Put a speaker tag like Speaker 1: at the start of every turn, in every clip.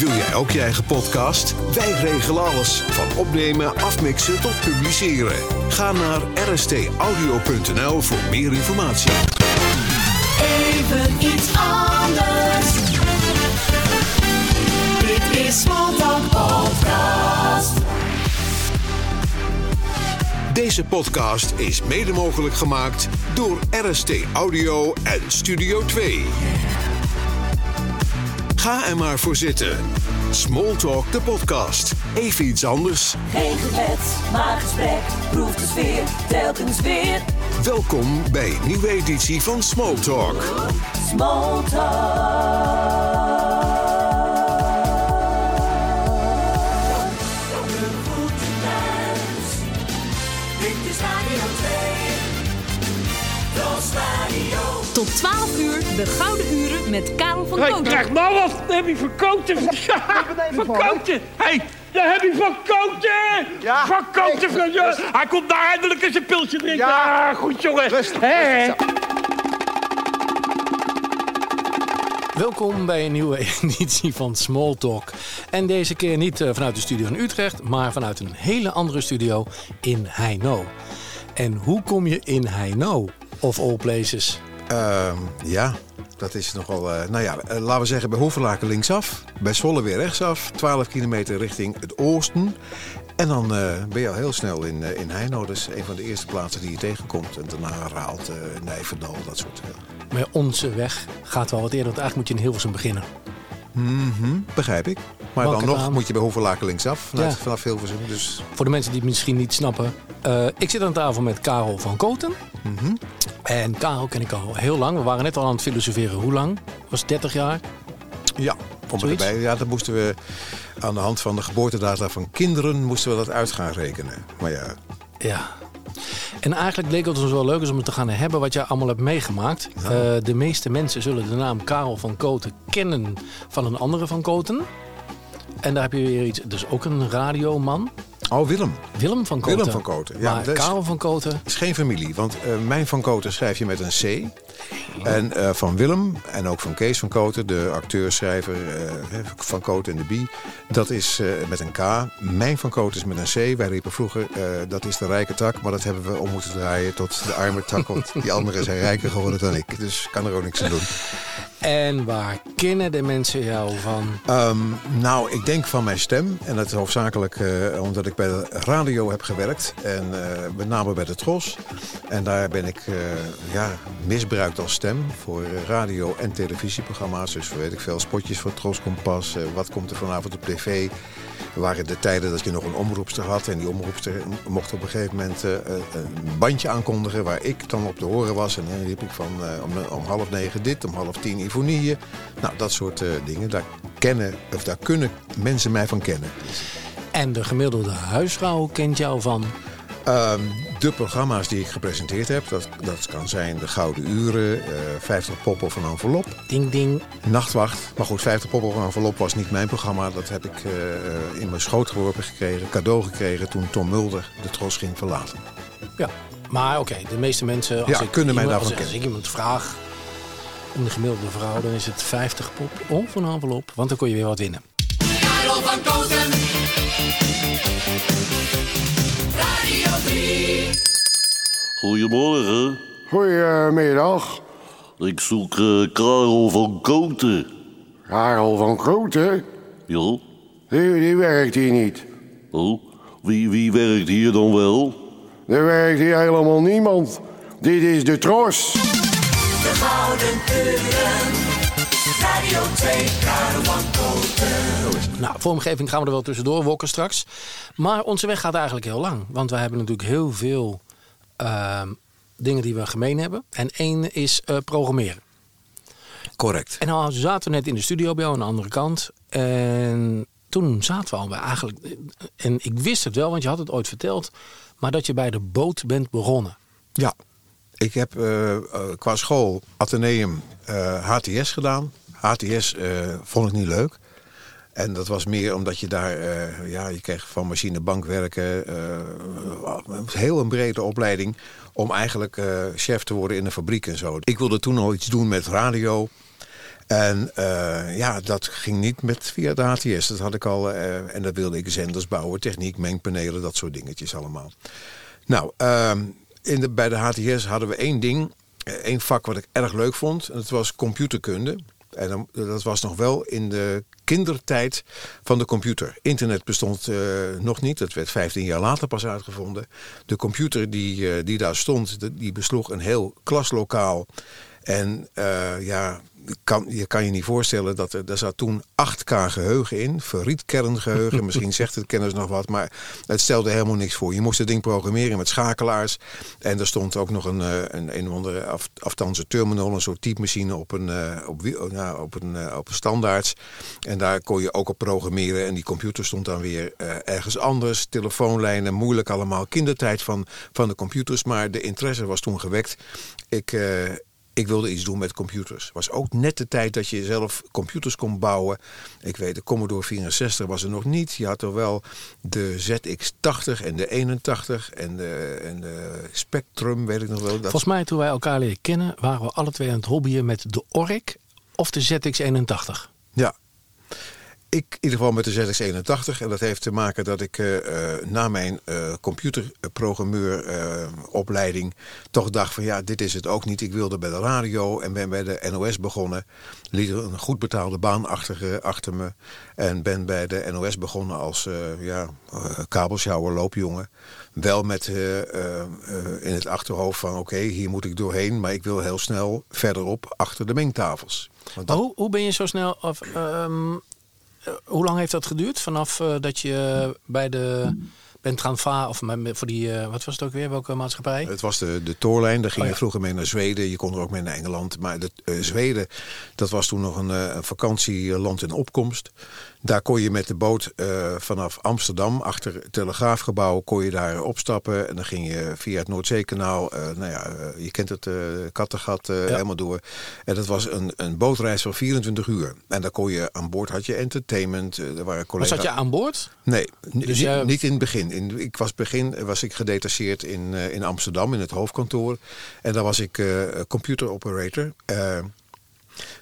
Speaker 1: Wil jij ook je eigen podcast? Wij regelen alles. Van opnemen, afmixen tot publiceren. Ga naar rstaudio.nl voor meer informatie.
Speaker 2: Even iets anders. Dit is Smalltalk Podcast.
Speaker 1: Deze podcast is mede mogelijk gemaakt door RST Audio en Studio 2. Ga er maar voor zitten. Smalltalk de podcast. Even iets anders.
Speaker 2: Geen gebed, maar gesprek. Proef de sfeer, telkens weer.
Speaker 1: Welkom bij een nieuwe editie van Smalltalk.
Speaker 2: Dit
Speaker 3: Tot 12 uur de Gouden Uren met Karel van
Speaker 4: Hey,
Speaker 3: Koten.
Speaker 4: krijg nou wat! Dan heb je verkoten! Ja, verkoten! Hé, hey, daar heb je verkoten!
Speaker 5: Ja.
Speaker 4: Verkoten van je! Hij komt daar eindelijk eens een pilsje drinken!
Speaker 5: Ja.
Speaker 4: Ah, goed jongen!
Speaker 5: Rustig
Speaker 6: Welkom bij een nieuwe editie van Small Talk. En deze keer niet eh, vanuit de studio in Utrecht, maar vanuit een hele andere studio in Heino. En hoe kom je in Heino, of all places?
Speaker 5: Ehm, ja, dat is nogal. eh nou ja, eh, laten we zeggen bij Hoevelaken linksaf. Bij Zwolle weer rechtsaf. 12 kilometer richting het oosten. En dan eh, ben je al heel snel in, in Heino. Dat is een van de eerste plaatsen die je tegenkomt. En daarna Raalt, Nijverdal, dat soort dingen.
Speaker 6: Maar onze weg gaat wel wat eerder, want eigenlijk moet je in Hilversum beginnen.
Speaker 5: Begrijp ik. Maar dan nog moet je bij Hoevelaken linksaf.
Speaker 6: Ja.
Speaker 5: Vanaf Hilversum. Dus
Speaker 6: Voor de mensen die het misschien niet snappen. eh, ik zit aan tafel met Karel van Koten. En Karel ken ik al heel lang. We waren net al aan het filosoferen. Hoe lang? Was het 30 jaar?
Speaker 5: ja,
Speaker 6: Zoiets?
Speaker 5: erbij. Ja, dan moesten we aan de hand van de geboortedata van kinderen... moesten we dat uit gaan rekenen. Maar ja,
Speaker 6: Ja. En eigenlijk leek het ons wel leuk om het te gaan hebben wat jij allemaal hebt meegemaakt. Eh, de meeste mensen zullen de naam Karel van Koten kennen van een andere van Koten. En daar heb je weer iets, dus ook een radioman.
Speaker 5: oh Willem.
Speaker 6: Willem van Koten.
Speaker 5: Willem van Koten, ja,
Speaker 6: maar
Speaker 5: dat is-
Speaker 6: Karel van Koten,
Speaker 5: Het is geen familie, want eh, mijn Van Koten schrijf je met een C. En eh, van Willem en ook van Kees van Koten, de acteur, schrijver eh, van Koten en de Bie, dat is met een K. Mijn Van Koten is met een C. Wij riepen vroeger, dat is de rijke tak, maar dat hebben we om moeten draaien tot de arme tak, want die anderen zijn rijker geworden dan ik. Dus kan er ook niks aan doen.
Speaker 6: En waar kennen de mensen jou van?
Speaker 5: Ehm, nou, ik denk van mijn stem. En dat is hoofdzakelijk eh, omdat ik bij de radio heb gewerkt. En eh, met name bij de Tros. En daar ben ik eh, ja, misbruikt als stem voor radio- en televisieprogramma's. Dus weet ik veel, spotjes voor Tros Kompas. wat komt er vanavond op tv? Er waren de tijden dat je nog een omroepster had. En die omroepster mocht op een gegeven moment eh, een bandje aankondigen waar ik dan op te horen was. En dan riep ik van eh, om, om half negen dit, om half tien Ivonie. Nou, dat soort eh, dingen. Daar, kennen, of daar kunnen mensen mij van kennen.
Speaker 6: En de gemiddelde huisvrouw kent jou van.
Speaker 5: Ehm, de programma's die ik gepresenteerd heb, dat, dat kan zijn de Gouden Uren, eh 50 poppen of een envelop,
Speaker 6: Ding ding.
Speaker 5: Nachtwacht. Maar goed, 50 poppen of een envelop was niet mijn programma. Dat heb ik eh, in mijn schoot geworpen gekregen, cadeau gekregen toen Tom Mulder de Tros ging verlaten.
Speaker 6: Ja. Maar oké, de meeste mensen. Als
Speaker 5: Ja,
Speaker 6: ik
Speaker 5: kunnen mij
Speaker 6: iemand,
Speaker 5: daarvan
Speaker 6: als, als ik
Speaker 5: kennen.
Speaker 6: iemand vraag. Om de gemiddelde vrouw, dan is het 50 pop of een envelop. Want dan kon je weer wat winnen.
Speaker 2: Karel van
Speaker 7: Goedemorgen.
Speaker 8: Goedemiddag,
Speaker 7: Ik zoek eh, Karel van Koten.
Speaker 8: Karel van Kroten.
Speaker 7: Ja?
Speaker 8: Die, die werkt hier niet.
Speaker 7: Oh, wie, wie werkt hier dan wel?
Speaker 8: Er werkt hier helemaal niemand. Dit is de tros.
Speaker 2: De Gouden Uren. Radio 2. Karel van Koten.
Speaker 6: Nou, vormgeving gaan we er wel tussendoor wokken straks. Maar onze weg gaat eigenlijk heel lang. Want wij hebben natuurlijk heel veel ehm, dingen die we gemeen hebben. En één is eh, programmeren.
Speaker 5: Correct.
Speaker 6: En nou zaten we net in de studio bij jou aan de andere kant. En toen zaten we al bij eigenlijk... En ik wist het wel, want je had het ooit verteld. Maar dat je bij de boot bent begonnen.
Speaker 5: Ja, ik heb eh, eh, qua school Atheneum eh, HTS gedaan. HTS eh, vond ik niet leuk. En dat was meer omdat je daar, eh, ja, je kreeg van machinebank werken, eh, heel een brede opleiding om eigenlijk eh, chef te worden in een fabriek en zo. Ik wilde toen al iets doen met radio. En ja, dat ging niet met via de HTS. Dat had ik al. en dat wilde ik zenders bouwen, techniek, mengpanelen, dat soort dingetjes allemaal. Nou, ehm, in de, bij de HTS hadden we één ding, één vak wat ik erg leuk vond. En dat was computerkunde. En dat was nog wel in de kindertijd van de computer. Internet bestond eh, nog niet, dat werd 15 jaar later pas uitgevonden. De computer die, eh, die daar stond, die besloeg een heel klaslokaal. En eh, ja, kan, je kan je niet voorstellen dat er, er zat toen 8K geheugen in. Ferriet kerngeheugen, misschien zegt het kennis nog wat. Maar het stelde helemaal niks voor. Je moest het ding programmeren met schakelaars. En er stond ook nog een, eh, een, een of andere af, terminal. Een soort typemachine op een, eh, op, nou, op, een, eh, op een standaards. En daar kon je ook op programmeren. En die computer stond dan weer ergens anders. Telefoonlijnen, moeilijk allemaal. Kindertijd van, van de computers. Maar de interesse was toen gewekt. Ik... ik wilde iets doen met computers. Het was ook net de tijd dat je zelf computers kon bouwen. Ik weet, de Commodore 64 was er nog niet. Je had er wel de ZX80 en de 81 en de, en de Spectrum, weet ik nog wel. Dat,
Speaker 6: Volgens mij toen wij elkaar leren kennen, waren we alle twee aan het hobbyen met de ORIC of de ZX81.
Speaker 5: Ja. Ik in ieder geval met de ZX81. En dat heeft te maken dat ik eh, eh, na mijn eh computerprogrammeuropleiding toch dacht van ja, dit is het ook niet. Ik wilde bij de radio en ben bij de NOS begonnen. Liet er een goed betaalde baan achter, achter me. En ben bij de NOS begonnen als ja, kabelsjouwer, loopjongen. Wel met in het achterhoofd van oké, hier moet ik doorheen. Maar ik wil heel snel verderop achter de mengtafels. Dat-
Speaker 6: hoe, hoe ben je zo snel... Of, hoe lang heeft dat geduurd? Vanaf eh, dat je bij de bent gaan varen... Of voor die... eh, wat was het ook weer? Welke maatschappij?
Speaker 5: Het was de, de Toorlijn, daar ging
Speaker 6: Oh,
Speaker 5: je vroeger mee naar Zweden. Je kon er ook mee naar Engeland. Maar de, eh, Zweden, dat was toen nog een, eh, een vakantieland in opkomst. Daar kon je met de boot eh, vanaf Amsterdam, achter het Telegraafgebouw, kon je daar opstappen. En dan ging je via het Noordzeekanaal, eh, nou ja, eh, je kent het Kattegat helemaal door. En dat was een, een bootreis van 24 uur. En daar kon je aan boord, had je entertainment. er waren collega's.
Speaker 6: zat je aan boord?
Speaker 5: Nee,
Speaker 6: Dus
Speaker 5: niet,
Speaker 6: jij-
Speaker 5: niet in het begin. In, ik was begin was ik gedetacheerd in, in Amsterdam in het hoofdkantoor. En daar was ik computer operator.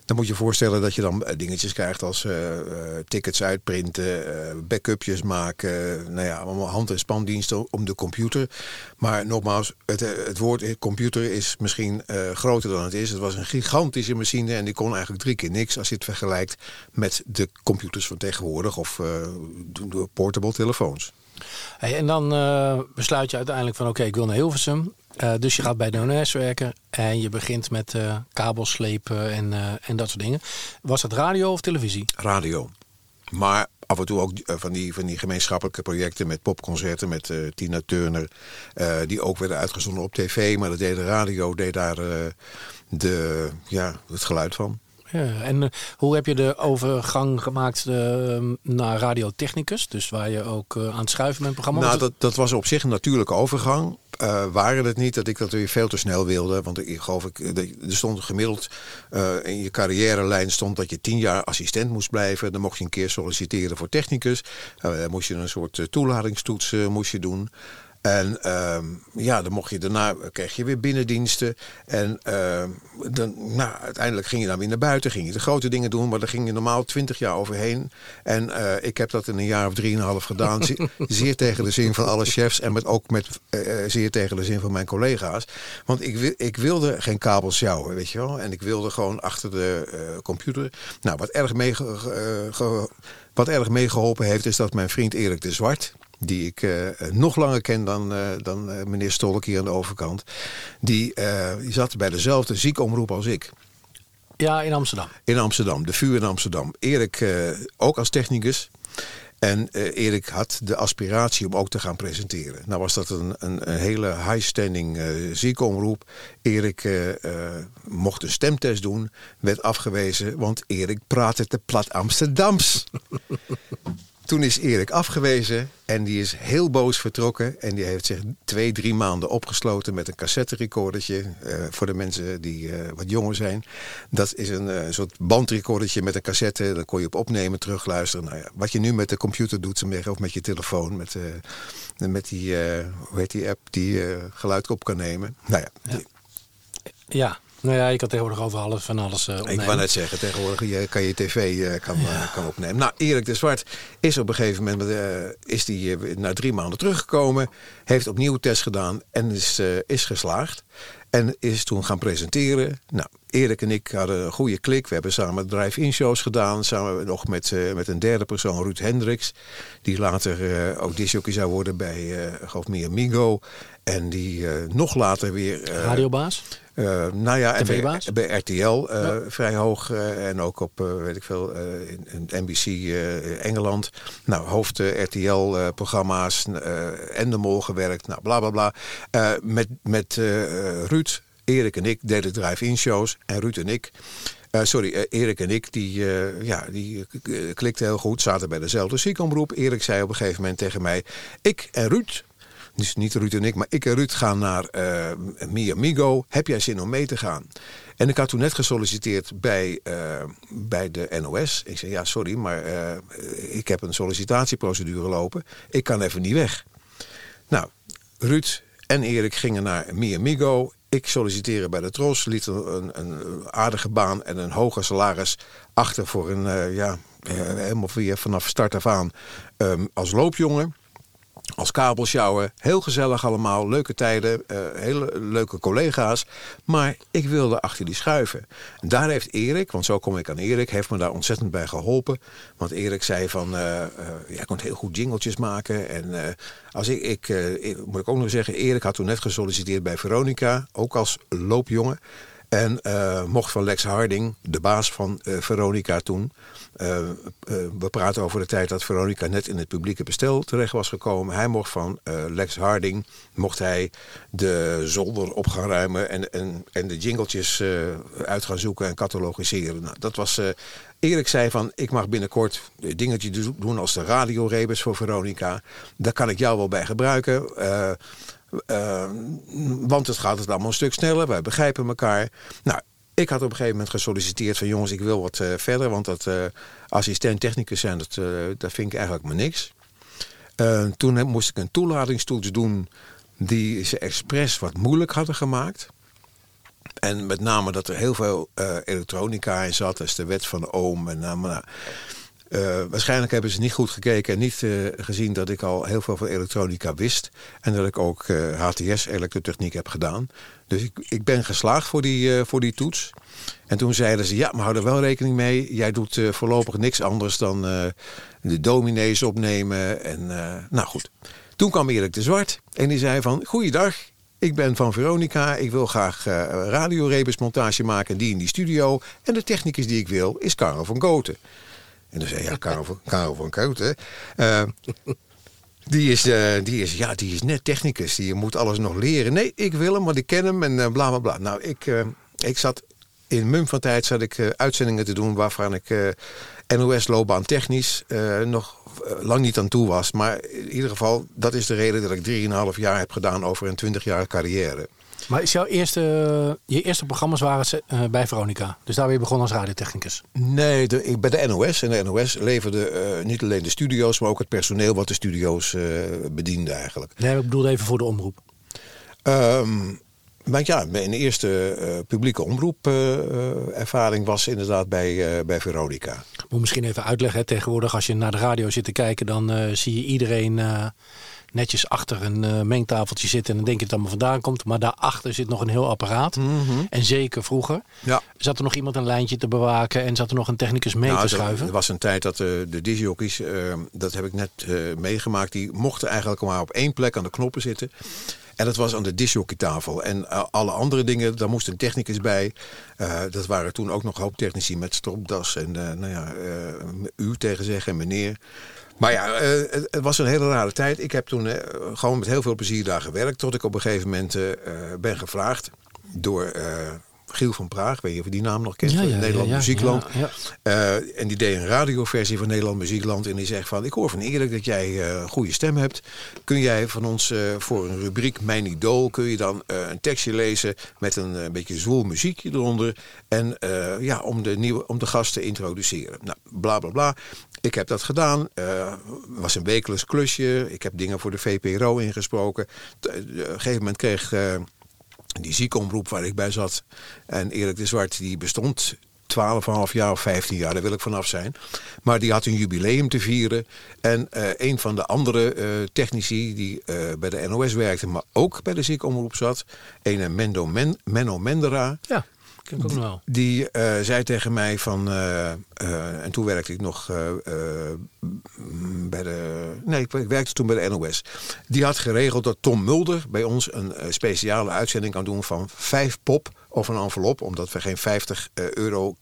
Speaker 5: Dan moet je voorstellen dat je dan eh, dingetjes krijgt als eh, eh, tickets uitprinten, eh, backupjes maken. nou ja, allemaal hand- en spandiensten om de computer. Maar nogmaals, het, het woord computer is misschien groter dan het is. Het was een gigantische machine en die kon eigenlijk drie keer niks als je het vergelijkt met de computers van tegenwoordig of portable telefoons.
Speaker 6: En dan besluit je uiteindelijk van oké, ik wil naar Hilversum. Eh, dus je gaat bij de NOS werken en je begint met eh kabels slepen en, eh, en dat soort dingen. Was dat radio of televisie?
Speaker 5: radio. Maar af en toe ook van die, van die gemeenschappelijke projecten met popconcerten met Tina Turner. die ook werden uitgezonden op tv. Maar dat deed de radio, deed daar de, ja, het geluid van.
Speaker 6: Ja, en hoe heb je de overgang gemaakt naar radiotechnicus? Dus waar je ook aan het schuiven bent programma?
Speaker 5: Nou, dat, dat was op zich een natuurlijke overgang. Eh waren het niet dat ik dat weer veel te snel wilde. Want ik geloof ik, eh, er stond gemiddeld eh, in je carrièrelijn stond dat je tien jaar assistent moest blijven. Dan mocht je een keer solliciteren voor technicus. Dan moest je een soort toelatingstoets moest je doen. En ehm, ja, dan mocht je daarna kreeg je weer binnendiensten. En ehm, dan, nou, uiteindelijk ging je dan weer naar buiten, ging je de grote dingen doen, maar daar ging je normaal twintig jaar overheen. En eh, ik heb dat in een jaar of drieënhalf gedaan. Ze- zeer tegen de zin van alle chefs en met, ook met, eh, eh, zeer tegen de zin van mijn collega's. Want ik, ik wilde geen kabels sjouwen, weet je wel. En ik wilde gewoon achter de eh, computer. Nou, wat erg, eh, ge- wat erg meegeholpen heeft, is dat mijn vriend Erik de Zwart die ik eh, nog langer ken dan, eh, dan eh, meneer Stolk hier aan de overkant. Die, die zat bij dezelfde ziekenomroep als ik.
Speaker 6: ja, in Amsterdam.
Speaker 5: In Amsterdam, de VU in Amsterdam. Erik ook als technicus. En Erik had de aspiratie om ook te gaan presenteren. Nou was dat een, een, een hele high-standing ziekenomroep. Erik mocht een stemtest doen, werd afgewezen, want Erik praatte te plat Amsterdams. Toen is Erik afgewezen en die is heel boos vertrokken. En die heeft zich twee, drie maanden opgesloten met een cassetterecordertje. eh, voor de mensen die eh, wat jonger zijn. Dat is een eh, soort bandrecordertje met een cassette. Daar kon je op opnemen, terugluisteren. Nou ja, wat je nu met de computer doet, of met je telefoon. Met, met die, hoe heet die app die geluid op kan nemen. Nou ja,
Speaker 6: Ja, Nou ja, je kan tegenwoordig over alles van alles uh, opnemen.
Speaker 5: Ik wou net zeggen, tegenwoordig je, kan je tv uh, kan, uh, kan opnemen. Nou, Erik de Zwart is op een gegeven moment is die, na drie maanden teruggekomen. Heeft opnieuw test gedaan en is, is geslaagd. En is toen gaan presenteren. Nou, Erik en ik hadden een goede klik. We hebben samen drive-in shows gedaan. Samen nog met, met een derde persoon, Ruud Hendricks. Die later ook disjockey zou worden bij, uh, meer Migo. En die nog later weer...
Speaker 6: Radiobaas?
Speaker 5: Nou ja, bij, bij, RTL ja. vrij hoog en ook op, weet ik veel, in, in, NBC Engeland. Nou, hoofd RTL-programma's en de Mol gewerkt, nou, bla bla bla. met met Ruud, Erik en ik deden drive-in shows en Ruud en ik... sorry, Erik en ik, die, ja, die klikten heel goed, zaten bij dezelfde ziekenomroep. Erik zei op een gegeven moment tegen mij... Ik en Ruud, dus niet Ruud en ik, maar ik en Ruud gaan naar uh, Mi Amigo. Heb jij zin om mee te gaan? En ik had toen net gesolliciteerd bij, uh, bij de NOS. Ik zei, ja, sorry, maar uh, ik heb een sollicitatieprocedure lopen. Ik kan even niet weg. Nou, Ruud en Erik gingen naar Mi Amigo. Ik solliciteerde bij de Tros, liet een, een, aardige baan en een hoger salaris achter voor een, ja, helemaal weer vanaf start af aan um, als loopjongen als kabelsjouwer. Heel gezellig allemaal, leuke tijden, uh, hele leuke collega's. Maar ik wilde achter die schuiven. En daar heeft Erik, want zo kom ik aan Erik, heeft me daar ontzettend bij geholpen. Want Erik zei van, uh, uh, jij kon heel goed jingletjes maken. En als ik, ik, moet ik ook nog zeggen, Erik had toen net gesolliciteerd bij Veronica, ook als loopjongen. En mocht van Lex Harding, de baas van Veronica toen, uh, we praten over de tijd dat Veronica net in het publieke bestel terecht was gekomen. Hij mocht van Lex Harding mocht hij de zolder op gaan ruimen en, en, en de jingletjes uit gaan zoeken en catalogiseren. Nou, dat was. Erik zei van, ik mag binnenkort dingetjes doen als de radiorebus voor Veronica. Daar kan ik jou wel bij gebruiken. Want het gaat het allemaal een stuk sneller. Wij begrijpen elkaar. Nou, ik had op een gegeven moment gesolliciteerd van jongens, ik wil wat uh, verder. Want dat uh, assistent technicus zijn, dat, uh, dat vind ik eigenlijk maar niks. toen moest ik een toelatingstoets doen die ze expres wat moeilijk hadden gemaakt. En met name dat er heel veel elektronica in zat. Is de wet van Ohm. En, nou, uh, waarschijnlijk hebben ze niet goed gekeken en niet uh, gezien dat ik al heel veel van elektronica wist. En dat ik ook uh, eh, HTS-elektrotechniek heb gedaan. Dus ik, ik ben geslaagd voor die, voor die toets. En toen zeiden ze, ja, maar hou er wel rekening mee. Jij doet voorlopig niks anders dan de dominees opnemen. En nou goed. Toen kwam Erik de Zwart en die zei van, goeiedag. Ik ben van Veronica. Ik wil graag uh, radiorebusmontage maken, die in die studio. En de technicus die ik wil is Karel van Goten. En dan zei ja, Karel van, van Kouten. Uh, die is, uh, die, is, ja, die is net technicus. Die moet alles nog leren. Nee, ik wil hem, want ik ken hem en uh, bla bla bla. Nou, ik, ik zat in mum van tijd zat ik uitzendingen te doen waarvan ik NOS loopbaan technisch nog lang niet aan toe was. Maar in ieder geval, dat is de reden dat ik 3,5 jaar heb gedaan over een 20 jaar carrière.
Speaker 6: Maar is jouw eerste, je eerste programma's waren uh, bij Veronica? Dus daar ben je begonnen als radiotechnicus?
Speaker 5: Nee, de, ik bij de NOS. En de NOS leverde uh, niet alleen de studio's, maar ook het personeel wat de studio's uh, bediende eigenlijk.
Speaker 6: Nee, ik bedoel even voor de omroep.
Speaker 5: Um, maar ja, mijn eerste uh, publieke omroepervaring was inderdaad bij, bij Veronica.
Speaker 6: Moet misschien even uitleggen. Hè. Tegenwoordig als je naar de radio zit te kijken, dan zie je iedereen netjes achter een uh, mengtafeltje zitten. En dan denk je dat het allemaal vandaan komt. Maar daarachter zit nog een heel apparaat.
Speaker 5: Mhm.
Speaker 6: En zeker vroeger.
Speaker 5: Ja.
Speaker 6: Zat er nog iemand een lijntje te bewaken. En zat er nog een technicus mee
Speaker 5: nou,
Speaker 6: te schuiven.
Speaker 5: Er was een tijd dat uh, de disjockeys, uh, dat heb ik net meegemaakt. Die mochten eigenlijk maar op één plek aan de knoppen zitten. En dat was aan de disjockeytafel. En uh, alle andere dingen, daar moest een technicus bij. Uh, dat waren toen ook nog hoop technici met stropdas. En uh, nou ja, u tegen zeggen en meneer. Maar ja, uh, het, was een hele rare tijd. Ik heb toen uh, gewoon met heel veel plezier daar gewerkt. Tot ik op een gegeven moment uh, ben gevraagd door Giel van Praag. Weet je of je die naam nog kent?
Speaker 6: Ja, ja,
Speaker 5: Nederland
Speaker 6: ja,
Speaker 5: Muziekland. en die deed een radioversie van Nederland Muziekland. En die zegt van, ik hoor van Erik dat jij een goede stem hebt. Kun jij van ons voor een rubriek Mijn Idool... kun je dan een tekstje lezen met een beetje zwoel muziekje eronder. En ja, om de, nieuwe, om de gast te introduceren. Nou, bla bla bla. Ik heb dat gedaan. Uh, was een wekelijks klusje. Ik heb dingen voor de VPRO ingesproken. Op een gegeven moment kreeg uh, Die ziekenomroep waar ik bij zat. En Erik de Zwart, die bestond 12,5 jaar of 15 jaar, daar wil ik vanaf zijn. Maar die had een jubileum te vieren. En eh, een van de andere eh, technici die eh, bij de NOS werkte, maar ook bij de ziekenomroep zat, een Mendo Men, Menno Mendera.
Speaker 6: Ja, ken ik ook nog wel.
Speaker 5: Die eh, zei tegen mij van, eh, eh, en toen werkte ik nog bij de, nee, ik werkte toen bij de NOS. Die had geregeld dat Tom Mulder bij ons een speciale uitzending kan doen van vijf pop of een envelop, omdat we geen 50 eh, euro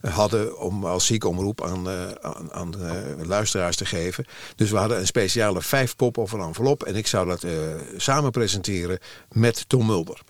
Speaker 5: hadden om als ziekenomroep aan, aan, aan luisteraars te geven. Dus we hadden een speciale vijf pop of een envelop en ik zou dat samen presenteren met Tom Mulder.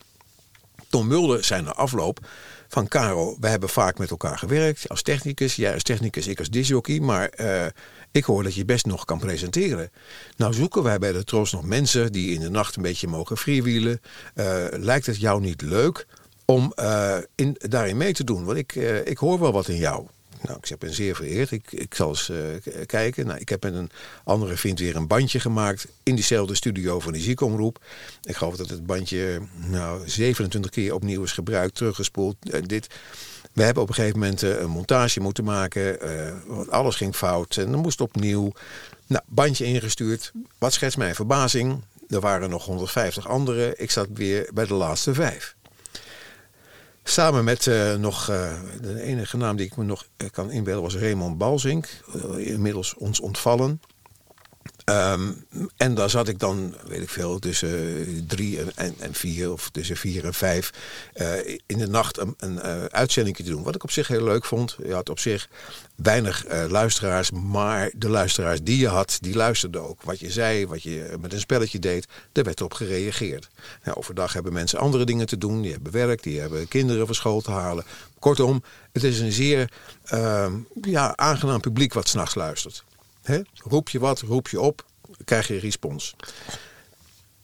Speaker 5: Tom Mulder zei na afloop van Caro, wij hebben vaak met elkaar gewerkt als technicus. Jij als technicus, ik als disjockey. Maar eh, ik hoor dat je best nog kan presenteren. Nou zoeken wij bij de Tros nog mensen die in de nacht een beetje mogen freewheelen. Eh, lijkt het jou niet leuk om eh, in, daarin mee te doen? Want ik, ik hoor wel wat in jou. Nou, ik ben zeer vereerd. Ik, ik zal eens eh, kijken. Nou, ik heb met een andere vriend weer een bandje gemaakt in diezelfde studio van die ziekenomroep. Ik geloof dat het bandje nou, 27 keer opnieuw is gebruikt, teruggespoeld. Eh, dit. We hebben op een gegeven moment eh, een montage moeten maken. want alles ging fout en dan moest opnieuw. Nou, bandje ingestuurd. Wat schetst mijn verbazing? Er waren nog 150 anderen. Ik zat weer bij de laatste vijf. Samen met eh, nog eh, de enige naam die ik me nog eh, kan inbeelden was Raymond Balzink. inmiddels ons ontvallen. Ehm, en daar zat ik dan, weet ik veel, tussen eh, drie en, en, vier of tussen vier en vijf eh, in de nacht een, een eh, uitzending te doen. Wat ik op zich heel leuk vond. Je had op zich weinig luisteraars, maar de luisteraars die je had, die luisterden ook. Wat je zei, wat je met een spelletje deed, daar werd op gereageerd. Nou, overdag hebben mensen andere dingen te doen. Die hebben werk, die hebben kinderen van school te halen. Kortom, het is een zeer ehm, ja, aangenaam publiek wat s'nachts luistert. Hè? Roep je wat, roep je op, krijg je respons.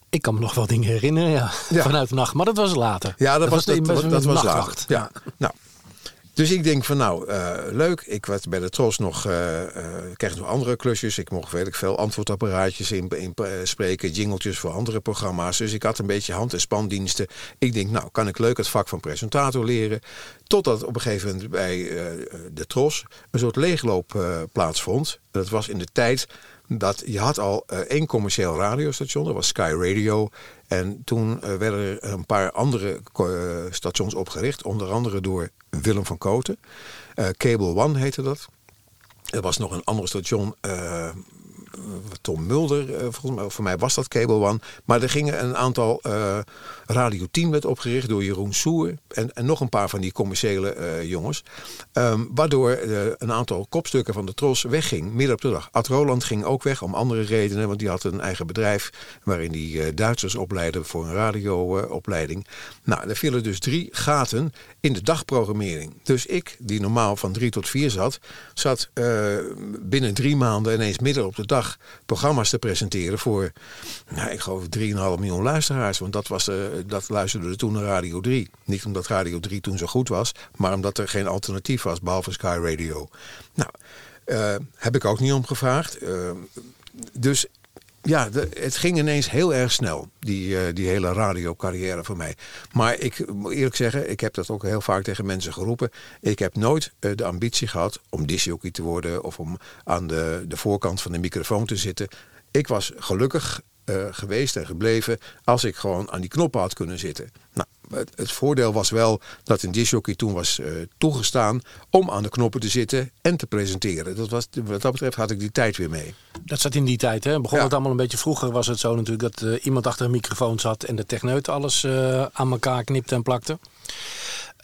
Speaker 6: Ik kan me nog wel dingen herinneren, ja.
Speaker 5: Ja.
Speaker 6: Vanuit de nacht. Maar dat was later.
Speaker 5: Ja, dat, was, dat,
Speaker 6: best
Speaker 5: dat, was later. Ja. Nou, dus ik denk van nou, eh, leuk. Ik werd bij de Tros nog, eh eh, kreeg nog andere klusjes. Ik mocht weet ik veel antwoordapparaatjes in, in spreken, jingletjes voor andere programma's. Dus ik had een beetje hand- en spandiensten. Ik denk nou, kan ik leuk het vak van presentator leren. Totdat op een gegeven moment bij de Tros een soort leegloop plaatsvond. Dat was in de tijd dat je had al één commercieel radiostation, dat was Sky Radio. En toen werden er een paar andere stations opgericht, onder andere door Willem van Koten. Eh, Cable One heette dat. Er was nog een ander station, eh, Tom Mulder, eh, volgens mij, voor mij was dat Cable One. Maar er gingen een aantal, eh, Radio 10 werd opgericht door Jeroen Soer en, en nog een paar van die commerciële eh, jongens. Ehm, waardoor een aantal kopstukken van de Tros wegging, midden op de dag. Ad Roland ging ook weg om andere redenen, want die had een eigen bedrijf waarin die Duitsers opleidde voor een radioopleiding. nou, er vielen dus drie gaten in de dagprogrammering. Dus ik, die normaal van drie tot vier zat, zat binnen drie maanden ineens midden op de dag programma's te presenteren voor, nou, ik geloof 3,5 miljoen luisteraars. Want dat, was, eh, dat luisterde toen naar Radio 3. Niet omdat Radio 3 toen zo goed was, maar omdat er geen alternatief was, behalve Sky Radio. Nou, eh, heb ik ook niet om gevraagd. Eh, dus ja, het ging ineens heel erg snel, die, eh, die hele radiocarrière voor mij. Maar ik moet eerlijk zeggen, ik heb dat ook heel vaak tegen mensen geroepen. Ik heb nooit eh, de ambitie gehad om disjockey te worden of om aan de, de voorkant van de microfoon te zitten. Ik was gelukkig eh, geweest en gebleven als ik gewoon aan die knoppen had kunnen zitten. Nou, het, het voordeel was wel dat een disjockey toen was eh, toegestaan om aan de knoppen te zitten en te presenteren. Dat was, wat dat betreft had ik die tijd weer mee.
Speaker 6: Dat zat in die tijd, hè? Begon
Speaker 5: Ja.
Speaker 6: het allemaal een beetje vroeger. Was het zo natuurlijk dat eh, iemand achter een microfoon zat en de techneut alles eh, aan elkaar knipte en plakte.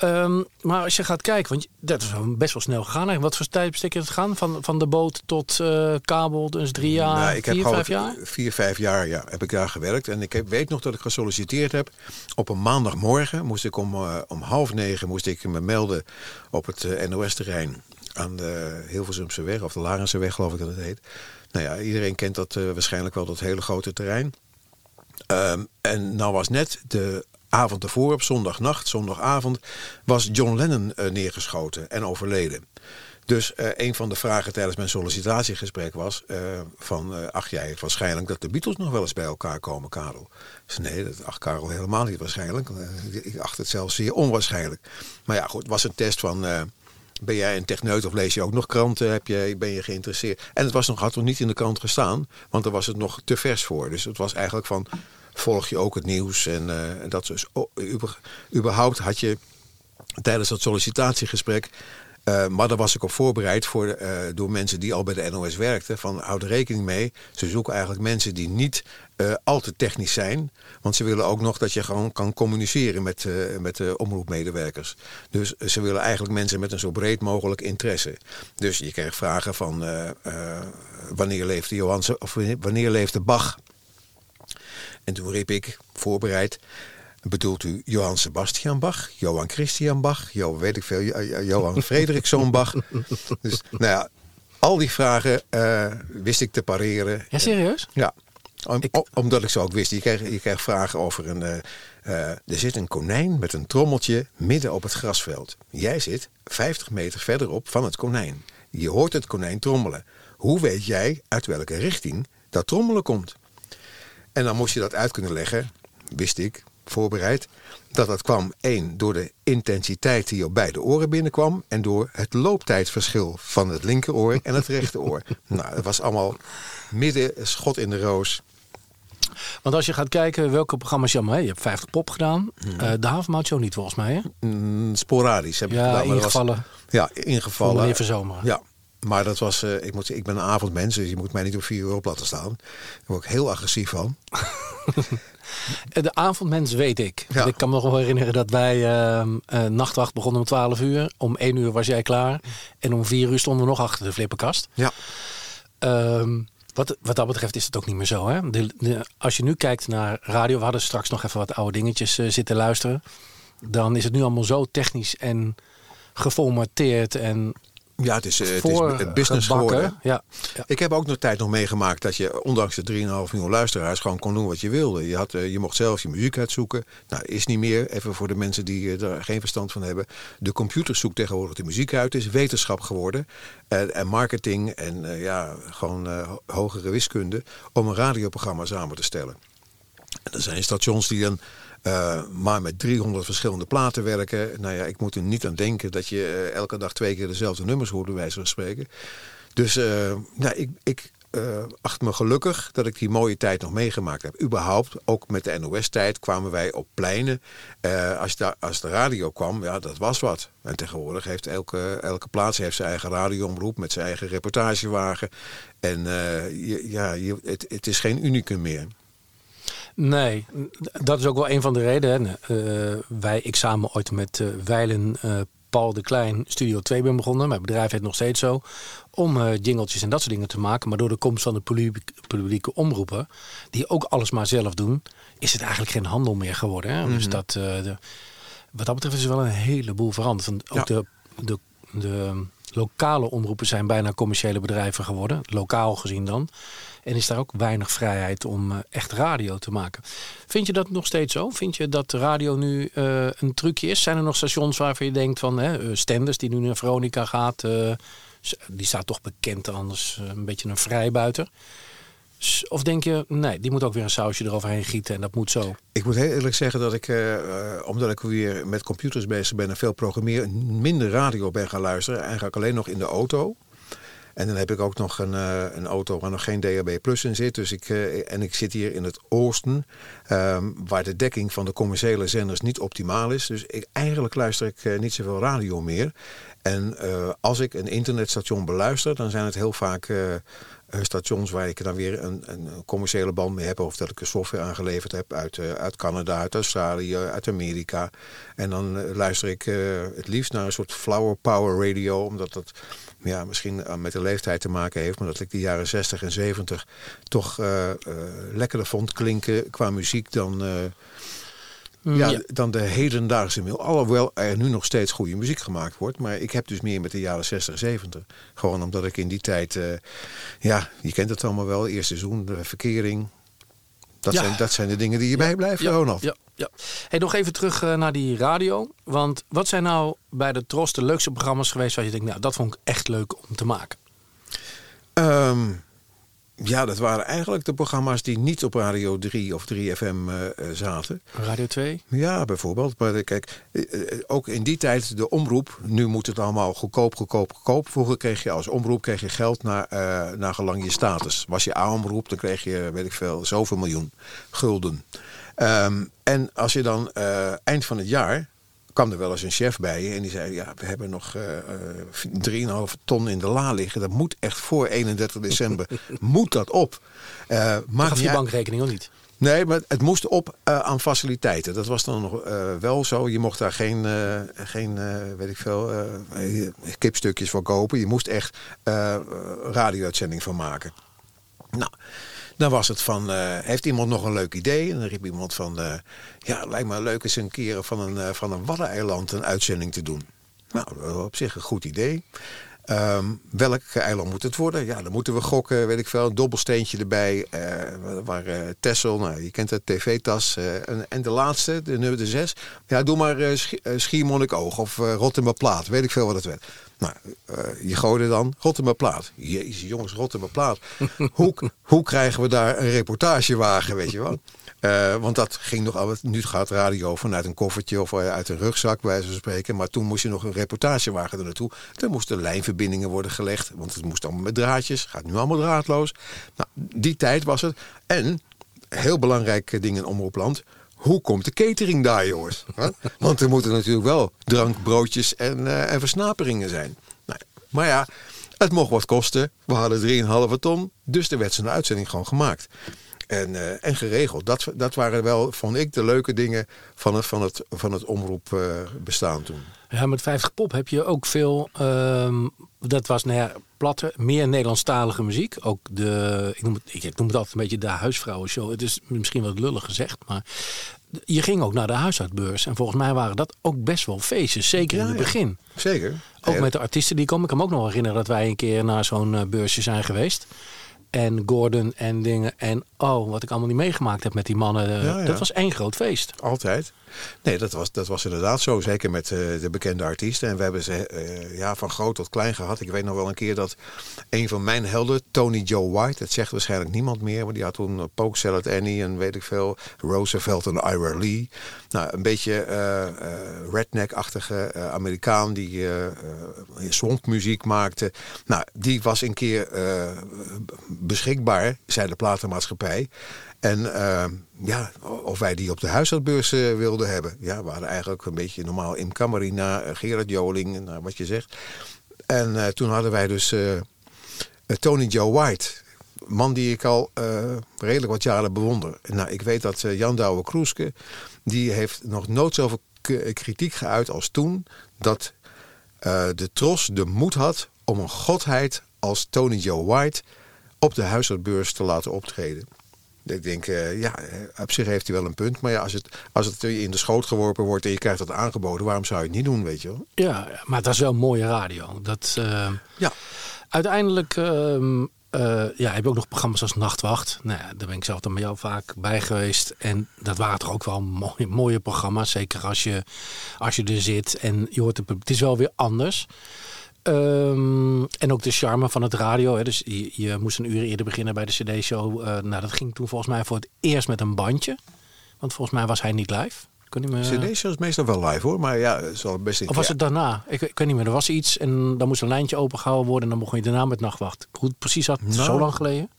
Speaker 6: Ehm, maar als je gaat kijken, want dat is best wel snel gegaan. Wat voor tijdbestek is het gaan? Van, van de boot tot eh, kabel, dus drie jaar,
Speaker 5: Nou, ik heb
Speaker 6: vier,
Speaker 5: geloof
Speaker 6: vijf jaar?
Speaker 5: Vier, vijf jaar ja, heb ik daar gewerkt. En ik heb, weet nog dat ik gesolliciteerd heb. Op een maandagmorgen moest ik om, eh, om half negen moest ik me melden op het eh, NOS-terrein. Aan de Hilversumse weg, of de Larense weg geloof ik dat het heet. Nou ja, iedereen kent dat waarschijnlijk wel, dat hele grote terrein. Ehm, en nou was net de avond ervoor, op zondagnacht, zondagavond, was John Lennon eh, neergeschoten en overleden. Dus eh, een van de vragen tijdens mijn sollicitatiegesprek was eh, van, ach jij het waarschijnlijk dat de Beatles nog wel eens bij elkaar komen, Karel? Dus nee, dat acht Karel helemaal niet waarschijnlijk. Ik acht het zelfs zeer onwaarschijnlijk. Maar ja, goed, het was een test van, ben jij een techneut of lees je ook nog kranten? Heb je, ben je geïnteresseerd? En het was nog, had nog niet in de krant gestaan, want daar was het nog te vers voor. Dus het was eigenlijk van, volg je ook het nieuws? En eh, dat dus, oh, überhaupt had je tijdens dat sollicitatiegesprek. eh, maar daar was ik op voorbereid voor, eh, door mensen die al bij de NOS werkten. Van houd rekening mee. Ze zoeken eigenlijk mensen die niet al te technisch zijn. Want ze willen ook nog dat je gewoon kan communiceren met, met de omroepmedewerkers. Dus ze willen eigenlijk mensen met een zo breed mogelijk interesse. Dus je kreeg vragen van wanneer leefde Johansen of wanneer leefde Bach? En toen riep ik, voorbereid, bedoelt u Johann Sebastian Bach, Johann Christian Bach, Jo, weet ik veel, Jo- Jo- Johann Frederikszoon Bach. Dus nou ja, al die vragen eh, wist ik te pareren.
Speaker 6: Ja, serieus?
Speaker 5: Ja, om- omdat ik ze ook wist. Je kreeg, je kreeg vragen over een... eh, eh, er zit een konijn met een trommeltje midden op het grasveld. Jij zit 50 meter verderop van het konijn. Je hoort het konijn trommelen. Hoe weet jij uit welke richting dat trommelen komt? En dan moest je dat uit kunnen leggen, wist ik, voorbereid, dat dat kwam één door de intensiteit die op beide oren binnenkwam en door het looptijdverschil van het linkeroor en het rechteroor. nou, dat was allemaal midden schot in de roos.
Speaker 6: Want als je gaat kijken welke programma's je allemaal... hè, Je hebt 50 pop gedaan. Eh, de Havenmout Show niet volgens mij, hè?
Speaker 5: Mm, sporadisch heb ik
Speaker 6: Ja,
Speaker 5: gedaan. dat was-
Speaker 6: ingevallen.
Speaker 5: ja, ingevallen.
Speaker 6: meneer Verzomeren.
Speaker 5: Ja, maar dat was, eh, ik, moet, ik ben een avondmens, dus je moet mij niet op vier uur op laten staan. Daar word ik heel agressief van.
Speaker 6: De avondmens weet ik.
Speaker 5: Ja.
Speaker 6: Ik kan me nog wel herinneren dat wij ehm, eh, nachtwacht begonnen om 12 uur. Om 1 uur was jij klaar. En om 4 uur stonden we nog achter de flipperkast.
Speaker 5: Ja.
Speaker 6: Ehm, wat, wat dat betreft is het ook niet meer zo. Hè? De, de- als je nu kijkt naar radio, we hadden straks nog even wat oude dingetjes eh, zitten luisteren. Dan is het nu allemaal zo technisch en geformateerd en
Speaker 5: Ja, het is, eh, het is business geworden.
Speaker 6: Ja. ja.
Speaker 5: Ik heb ook nog tijd nog meegemaakt dat je, ondanks de 3,5 miljoen luisteraars, gewoon kon doen wat je wilde. Je, had, eh, je mocht zelf je muziek uitzoeken. Nou, is niet meer, even voor de mensen die eh, er geen verstand van hebben. De computer zoekt tegenwoordig de muziek uit. Het is wetenschap geworden. En, en marketing en eh, ja, gewoon eh, ho- hogere wiskunde om een radioprogramma samen te stellen. En er zijn stations die dan eh, maar met 300 verschillende platen werken. Nou ja, ik moet er niet aan denken dat je eh, elke dag twee keer dezelfde nummers hoort, bij wijze van spreken. Dus eh, nou, ik, ik acht me gelukkig dat ik die mooie tijd nog meegemaakt heb. Überhaupt, ook met de NOS-tijd kwamen wij op pleinen. Als, de, als de radio kwam, ja, dat was wat. En tegenwoordig heeft elke, elke plaats heeft zijn eigen radioomroep met zijn eigen reportagewagen. En ja, je, het, het is geen unicum meer.
Speaker 6: Nee, dat is ook wel een van de redenen. Eh, wij, ik samen ooit met eh Weilen eh, Paul de Klein Studio 2 ben begonnen. Mijn bedrijf heet nog steeds zo. Om jingletjes en dat soort dingen te maken. Maar door de komst van de publiek- publieke omroepen, die ook alles maar zelf doen, is het eigenlijk geen handel meer geworden. Hè? Dus dat, eh, de, wat dat betreft is er wel een heleboel veranderd. Want ook
Speaker 5: Ja.
Speaker 6: de, de, de lokale omroepen zijn bijna commerciële bedrijven geworden. Lokaal gezien dan. En is daar ook weinig vrijheid om eh, echt radio te maken. Vind je dat nog steeds zo? Vind je dat radio nu eh, een trucje is? Zijn er nog stations waarvan je denkt van hè, eh, Stenders die nu naar Veronica gaat, die staat toch bekend anders een beetje een vrijbuiter? Of denk je, nee, die moet ook weer een sausje eroverheen gieten en dat moet zo.
Speaker 5: Ik moet heel eerlijk zeggen dat ik, eh, eh, omdat ik weer met computers bezig ben en veel programmeer, minder radio ben gaan luisteren. Eigenlijk alleen nog in de auto. En dan heb ik ook nog een, eh, een auto waar nog geen DHB Plus in zit. Dus ik, en ik zit hier in het oosten, ehm, waar de dekking van de commerciële zenders niet optimaal is. Dus ik, eigenlijk luister ik niet zoveel radio meer. En als ik een internetstation beluister, dan zijn het heel vaak stations waar ik dan weer een, een commerciële band mee heb. Of dat ik een software aangeleverd heb uit, eh, uit Canada, uit Australië, uit Amerika. En dan eh, luister ik eh, het liefst naar een soort flower power radio. Omdat dat ja, misschien eh, met de leeftijd te maken heeft. Maar dat ik de jaren 60 en 70 toch eh, eh, lekkerder vond klinken qua muziek dan... eh, ja,
Speaker 6: ja.
Speaker 5: dan de hedendaagse mail. Alhoewel er nu nog steeds goede muziek gemaakt wordt. Maar ik heb dus meer met de jaren 60, 70. Gewoon omdat ik in die tijd... eh, ja, je kent het allemaal wel. Eerste seizoen, de verkering. Dat,
Speaker 6: Ja.
Speaker 5: zijn, dat zijn de dingen die je bijblijven,
Speaker 6: ja,
Speaker 5: Ronald.
Speaker 6: Ja, Ja. Hey, nog even terug eh, naar die radio. Want wat zijn nou bij de Tros de leukste programma's geweest waar je denkt, nou, dat vond ik echt leuk om te maken?
Speaker 5: Ehm, ja, dat waren eigenlijk de programma's die niet op Radio 3 of 3FM eh, eh, zaten.
Speaker 6: Radio 2?
Speaker 5: Ja, bijvoorbeeld. Maar eh, kijk, ook in die tijd de omroep. Nu moet het allemaal goedkoop, goedkoop, goedkoop. Vroeger kreeg je als omroep kreeg je geld naar, naar gelang je status. Was je A-omroep, dan kreeg je, weet ik veel, zoveel miljoen gulden. Ehm, en als je dan eind van het jaar kwam er wel eens een chef bij en die zei: Ja, we hebben nog eh, eh, 3,5 ton in de la liggen. Dat moet echt voor 31 december. moet dat op. Eh maakt
Speaker 6: je bankrekening of niet?
Speaker 5: Nee, maar het moest op eh, aan faciliteiten. Dat was dan nog eh, wel zo. Je mocht daar geen, eh, geen eh, weet ik veel, eh, kipstukjes voor kopen. Je moest echt eh radio-uitzending van maken. Nou, dan was het van, eh, heeft iemand nog een leuk idee? En dan riep iemand van, eh, ja, lijkt me leuk eens een keer van een, eh, van een waddeneiland een uitzending te doen. Nou, op zich een goed idee. Ehm, welk eiland moet het worden? Ja, dan moeten we gokken, weet ik veel, een dobbelsteentje erbij. eh waar eh Texel, nou, je kent het, tv-tas. en, en de laatste, de nummer de zes. Ja, doe maar eh, Schiermonnikoog of eh Rotterdam-Plaat, weet ik veel wat het werd. Nou, eh, je gooide dan Rotterdam-Plaat. Jezus, jongens, Rotterdam-Plaat. hoe, hoe krijgen we daar een reportagewagen, weet je wel? Eh, want dat ging nog altijd. Nu gaat radio vanuit een koffertje of eh, uit een rugzak, bij wijze van spreken. Maar toen moest je nog een reportagewagen er naartoe. Er moesten lijnverbindingen worden gelegd. Want het moest allemaal met draadjes. Gaat nu allemaal draadloos. Nou, die tijd was het. En, heel belangrijk ding in Omroepland. Hoe komt de catering daar, jongens? Want er moeten natuurlijk wel drank, broodjes en, eh, en versnaperingen zijn. Nou, maar ja, het mocht wat kosten. We hadden 3,5 ton. Dus er werd zo'n uitzending gewoon gemaakt. En, eh, en geregeld. Dat, dat waren wel, vond ik, de leuke dingen van het, van het, van het omroep eh, bestaan toen.
Speaker 6: Ja, met 50 pop heb je ook veel. ehm, dat was nou ja, platte, meer Nederlandstalige muziek. Ook de, ik noem, het, ik noem het altijd een beetje de huisvrouwenshow. Het is misschien wat lullig gezegd, maar je ging ook naar de huisartsbeurs. En volgens mij waren dat ook best wel feestjes, zeker in het
Speaker 5: ja.
Speaker 6: begin.
Speaker 5: Zeker.
Speaker 6: Ook
Speaker 5: Ja,
Speaker 6: met de artiesten die komen. Ik kan me ook nog herinneren dat wij een keer naar zo'n eh, beursje zijn geweest. En Gordon en dingen. En oh, wat ik allemaal niet meegemaakt heb met die mannen.
Speaker 5: Ja, ja.
Speaker 6: Dat was één groot feest.
Speaker 5: Altijd. Nee, dat was, dat was inderdaad zo. Zeker met eh, de bekende artiesten. En we hebben ze eh, ja, van groot tot klein gehad. Ik weet nog wel een keer dat een van mijn helden, Tony Joe White, dat zegt waarschijnlijk niemand meer, maar die had toen Poke Salad Annie en weet ik veel, Roosevelt en Ira Lee. Nou, een beetje eh, redneck-achtige Amerikaan die swampmuziek maakte. Nou, die was een keer beschikbaar, zei de platenmaatschappij. En eh, ja, of wij die op de huisartsbeurs eh, wilden hebben. Ja, we eigenlijk een beetje normaal Im Camarina, eh, Gerard Joling, nou, wat je zegt. En eh, toen hadden wij dus Tony Joe White. Man die ik al redelijk wat jaren bewonder. Nou, ik weet dat Jan Douwe Kroeske... die heeft nog nooit zoveel kritiek geuit als toen... dat de Tros de moed had om een godheid als Tony Joe White... op de huisartsbeurs te laten optreden. Ik denk, eh, ja, op zich heeft hij wel een punt. Maar ja, als het, als het in de schoot geworpen wordt en je krijgt dat aangeboden... waarom zou je het niet doen, weet je wel?
Speaker 6: Ja, maar het was wel mooie radio. Dat, eh,
Speaker 5: Ja.
Speaker 6: Uiteindelijk ehm, eh, ja, heb je ook nog programma's als Nachtwacht. Nou ja, daar ben ik zelf dan bij jou vaak bij geweest. En dat waren toch ook wel mooie, mooie programma's. Zeker als je, als je er zit en je hoort het, het is wel weer anders. Ehm, en ook de charme van het radio. Hè. Dus je, je moest een uur eerder beginnen bij de CD-show. Eh, nou, dat ging toen volgens mij voor het eerst met een bandje. Want volgens mij was hij niet live. Me...
Speaker 5: CD-show is meestal wel live hoor, maar ja, het zal best
Speaker 6: Of was het daarna? Ik, ik weet niet meer. Er was iets en dan moest een lijntje opengehouden worden. En dan begon je daarna met nachtwacht. Hoe het precies had,
Speaker 5: Nou.
Speaker 6: zo lang geleden?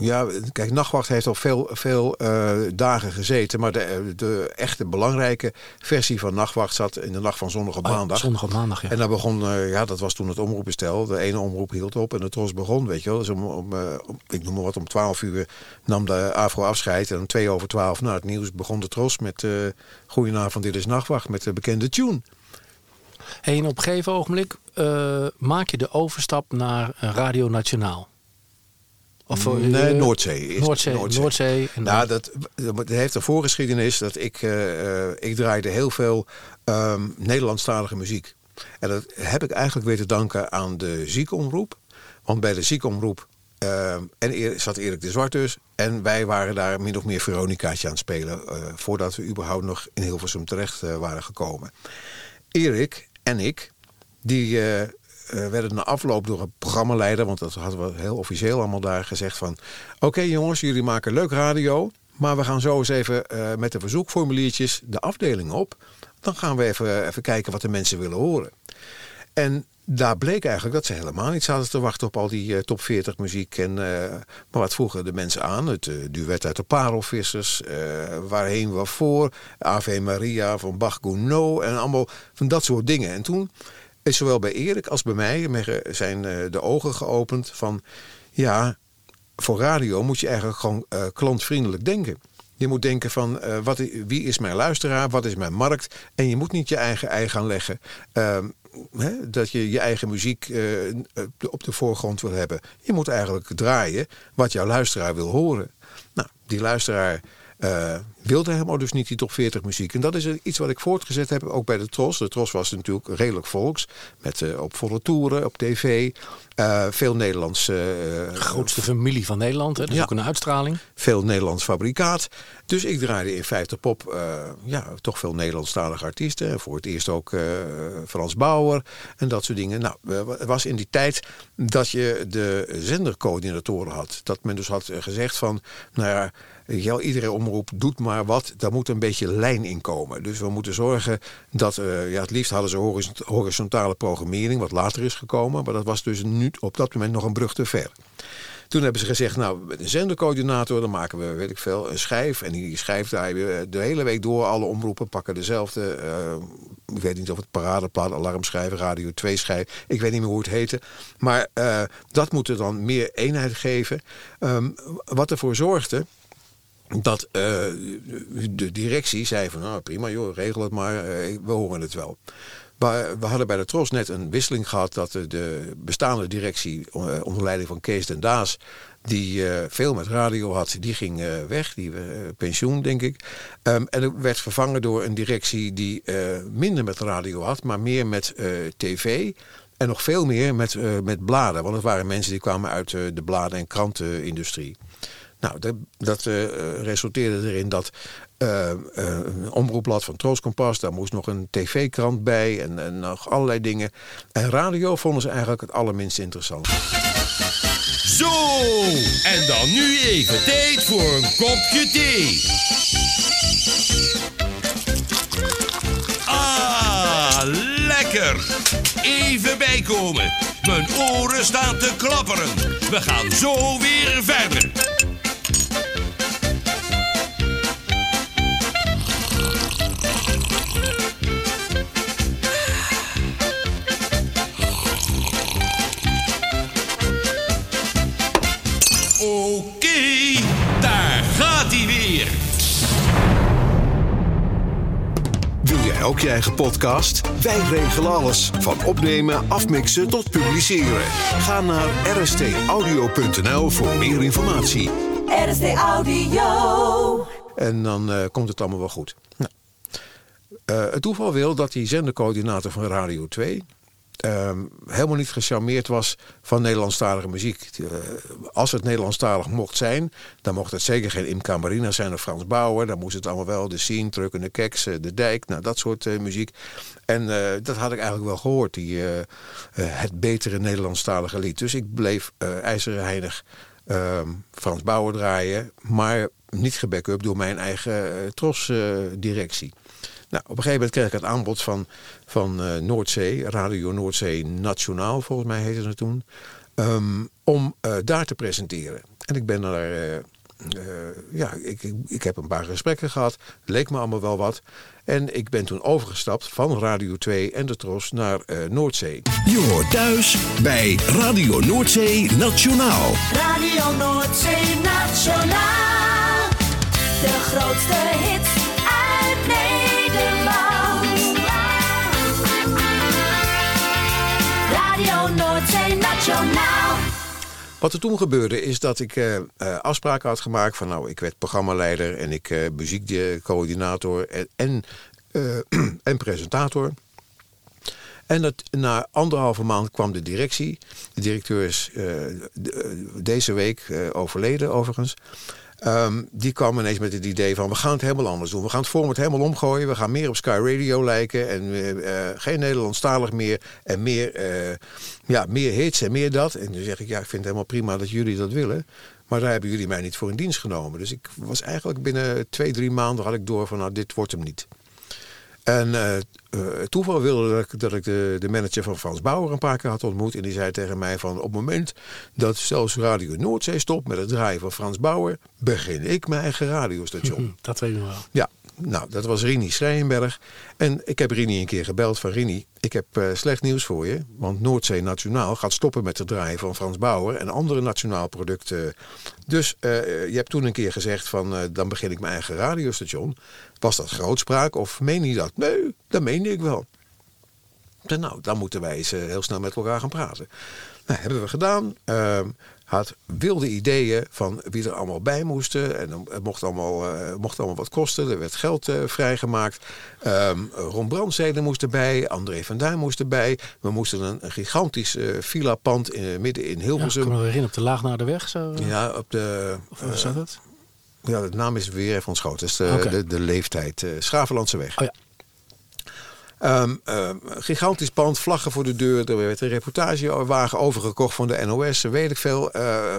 Speaker 5: Ja, kijk, Nachtwacht heeft al veel, veel eh, dagen gezeten. Maar de, de echte belangrijke versie van Nachtwacht zat in de nacht van zondag op
Speaker 6: Oh
Speaker 5: maandag.
Speaker 6: zondag op maandag, ja.
Speaker 5: En dan begon, eh, ja, dat was toen het omroepbestel. De ene omroep hield op en de tros begon, weet je wel. Dus om, om, eh, om- ik noem maar wat, om 12 uur nam de AVRO afscheid. En om twee over 12 na het nieuws begon de tros met eh Goedenavond, dit is Nachtwacht. Met de bekende tune.
Speaker 6: Hey, en op een gegeven ogenblik eh, maak je de overstap naar eh, Radio Nationaal. Of,
Speaker 5: Nee, Noordzee. Is
Speaker 6: Noordzee. Noordzee. en
Speaker 5: Nou, dat, dat heeft een voorgeschiedenis dat ik, eh, eh, ik draaide heel veel ehm Nederlandstalige muziek. En dat heb ik eigenlijk weer te danken aan de ziekenomroep. Want bij de ziekenomroep Eh, en eer, zat Erik de Zwart dus. En wij waren daar min of meer Veronicaatje aan het spelen. eh, voordat we überhaupt nog in Hilversum terecht eh, waren gekomen. Erik en ik, die eh, eh, werden na afloop door een programmaleider... want dat hadden we heel officieel allemaal daar gezegd van... oké jongens, jullie maken leuk radio... maar we gaan zo eens even eh, met de verzoekformuliertjes de afdeling op. Dan gaan we even, even kijken wat de mensen willen horen. En daar bleek eigenlijk dat ze helemaal niet zaten te wachten op al die eh, top 40 muziek. En, eh, maar wat vroegen de mensen aan? Het eh, duet uit de Parelvissers, eh, Waarheen Waarvoor, Ave Maria van Bach Gounod en allemaal van dat soort dingen. En toen is zowel bij Erik als bij mij me- zijn eh, de ogen geopend van... ja, voor radio moet je eigenlijk gewoon eh, klantvriendelijk denken. Je moet denken van eh, wat, wie is mijn luisteraar, wat is mijn markt. En je moet niet je eigen ei gaan leggen. Ehm, hè, dat je je eigen muziek eh, op de voorgrond wil hebben. Je moet eigenlijk draaien wat jouw luisteraar wil horen. Nou, die luisteraar eh, wilde helemaal dus niet die top 40 muziek. En dat is iets wat ik voortgezet heb, ook bij de Tros. De Tros was natuurlijk redelijk volks. Met eh, op volle toeren, op tv. eh, veel Nederlands eh,
Speaker 6: Grootste familie van Nederland, hè? is
Speaker 5: Ja.
Speaker 6: ook een uitstraling.
Speaker 5: veel Nederlands fabrikaat. Dus ik draaide in 50 pop ja, toch veel Nederlandstalige artiesten. En voor het eerst ook Frans Bauer en dat soort dingen. Nou, het was in die tijd dat je de zendercoördinatoren had. Dat men dus had gezegd van, nou ja, iedere omroep doet maar wat. Daar moet een beetje lijn in komen. Dus we moeten zorgen dat, eh, ja, het liefst hadden ze horizont- horizontale programmering, wat later is gekomen. Maar dat was dus nu op dat moment nog een brug te ver. Toen hebben ze gezegd, nou, met een zendercoördinator, dan maken we, weet ik veel, een schijf. En die schijf draaien we de hele week door. Alle omroepen pakken dezelfde, eh, ik weet niet of het paradeplaat, alarmschijf, radio 2 schijf. Ik weet niet meer hoe het heette. Maar eh, dat moet er dan meer eenheid geven. Ehm, wat ervoor zorgde dat eh, de directie zei van nou, prima joh, regel het maar, eh, we horen het wel. We hadden bij de Tros net een wisseling gehad dat de- de bestaande directie eh, onder leiding van Kees den Daas, die veel met radio had, die ging weg, die pensioen denk ik. Ehm, en er werd vervangen door een directie die minder met radio had, maar meer met tv. En nog veel meer met, met bladen. Want het waren mensen die kwamen uit de bladen- en krantenindustrie. Nou, dat, dat eh, resulteerde erin dat eh, eh, een omroepblad van Troost Kompas, daar moest nog een tv-krant bij en, en nog allerlei dingen. En radio vonden ze eigenlijk het allerminst interessant.
Speaker 9: Zo, en dan nu even tijd voor een kopje thee. Ah, lekker. Even bijkomen. Mijn oren staan te klapperen. We gaan zo weer verder. Oké, daar gaat hij weer.
Speaker 1: Wil jij ook je eigen podcast? Wij regelen alles. Van opnemen, afmixen tot publiceren. Ga naar rstaudio.nl voor meer informatie.
Speaker 2: RST Audio.
Speaker 5: En dan eh, komt het allemaal wel goed. Nou, eh, het toeval wil dat die zendercoördinator van Radio 2... ehm, helemaal niet gecharmeerd was van Nederlandstalige muziek. Eh, als het Nederlandstalig mocht zijn... dan mocht het zeker geen Imca Marina zijn of Frans Bauer. Dan moest het allemaal wel de Scene, Truckende Keks, eh, De Dijk... Nou, dat soort eh, muziek. En dat had ik eigenlijk wel gehoord, die, het betere Nederlandstalige lied. Dus ik bleef ijzeren heinig ehm, Frans Bauer draaien... maar niet gebackup door mijn eigen TROS-directie. Nou, op een gegeven moment kreeg ik het aanbod van, van eh, Noordzee, Radio Noordzee Nationaal, volgens mij heette het toen, ehm, om eh, daar te presenteren. En ik ben daar, eh, ja, ik, ik, ik heb een paar gesprekken gehad, leek me allemaal wel wat. En ik ben toen overgestapt van Radio 2 en de Tros naar eh, Noordzee.
Speaker 10: Je hoort thuis bij Radio Noordzee Nationaal.
Speaker 2: Radio Noordzee Nationaal. De grootste hits
Speaker 5: Wat er toen gebeurde is dat ik eh, eh, afspraken had gemaakt van nou, ik werd programmaleider en ik eh muziekcoördinator en, en, en presentator. En dat, na anderhalve maand kwam de directie. De directeur is de- deze week overleden overigens. Ehm, die kwam ineens met het idee van we gaan het helemaal anders doen. We gaan het format helemaal omgooien. We gaan meer op Sky Radio lijken. En eh, eh, geen Nederlandstalig meer. En meer, eh, ja, meer hits en meer dat. En dan zeg ik, ja, ik vind het helemaal prima dat jullie dat willen. Maar daar hebben jullie mij niet voor in dienst genomen. Dus ik was eigenlijk binnen twee, drie maanden had ik door van nou, dit wordt hem niet. En eh, toeval wilde dat ik, dat ik de, de manager van Frans Bauer een paar keer had ontmoet. En die zei tegen mij van op het moment dat zelfs Radio Noordzee stopt met het draaien van Frans Bauer, begin ik mijn eigen radiostation.
Speaker 6: Dat weet ik nog wel.
Speaker 5: Ja, nou, dat was Rini Schrijnberg. En ik heb Rini een keer gebeld van Rini, ik heb eh, slecht nieuws voor je. Want Noordzee Nationaal gaat stoppen met het draaien van Frans Bauer en andere nationaal producten. Dus je hebt toen een keer gezegd van, dan begin ik mijn eigen radiostation. Was dat grootspraak of meen je dat? Nee, dat meende ik wel. Zei, nou, dan moeten wij eens eh, heel snel met elkaar gaan praten. Nou, hebben we gedaan. Ehm, had wilde ideeën van wie er allemaal bij moesten. En dan- het mocht allemaal, eh, mocht allemaal wat kosten. Er werd geld eh, vrijgemaakt. Ehm Ron Brandstede moest erbij. André van Duin moest erbij. We moesten een, een gigantisch villa-pand in, midden in
Speaker 6: Ja, ik
Speaker 5: Hilversum.
Speaker 6: kan me herinneren op de laag naar de weg. Zo.
Speaker 5: Ja, op de...
Speaker 6: Of hoe zat het?
Speaker 5: Ja, de naam is weer even ontschoten. Is de, de, de leeftijd. Schavenlandse weg.
Speaker 6: Oh ja.
Speaker 5: Ehm, ehm, gigantisch pand, vlaggen voor de deur. Er werd een reportagewagen overgekocht van de NOS. Weet ik veel. Eh,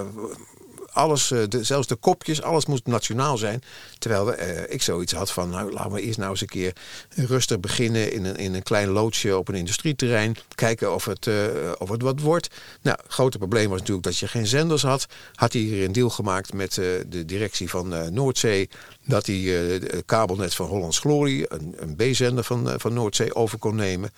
Speaker 5: alles, eh, zelfs de kopjes, alles moest nationaal zijn. Terwijl eh, ik zoiets had van, nou laten we eerst nou eens een keer rustig beginnen in een, in een klein loodsje op een industrieterrein. Kijken of het, eh, of het wat wordt. Nou, het grote probleem was natuurlijk dat je geen zenders had. Had hij hier een deal gemaakt met de directie van Noordzee. Dat hij het kabelnet van Hollands Glory, een, een B-zender van, van Noordzee, over kon nemen.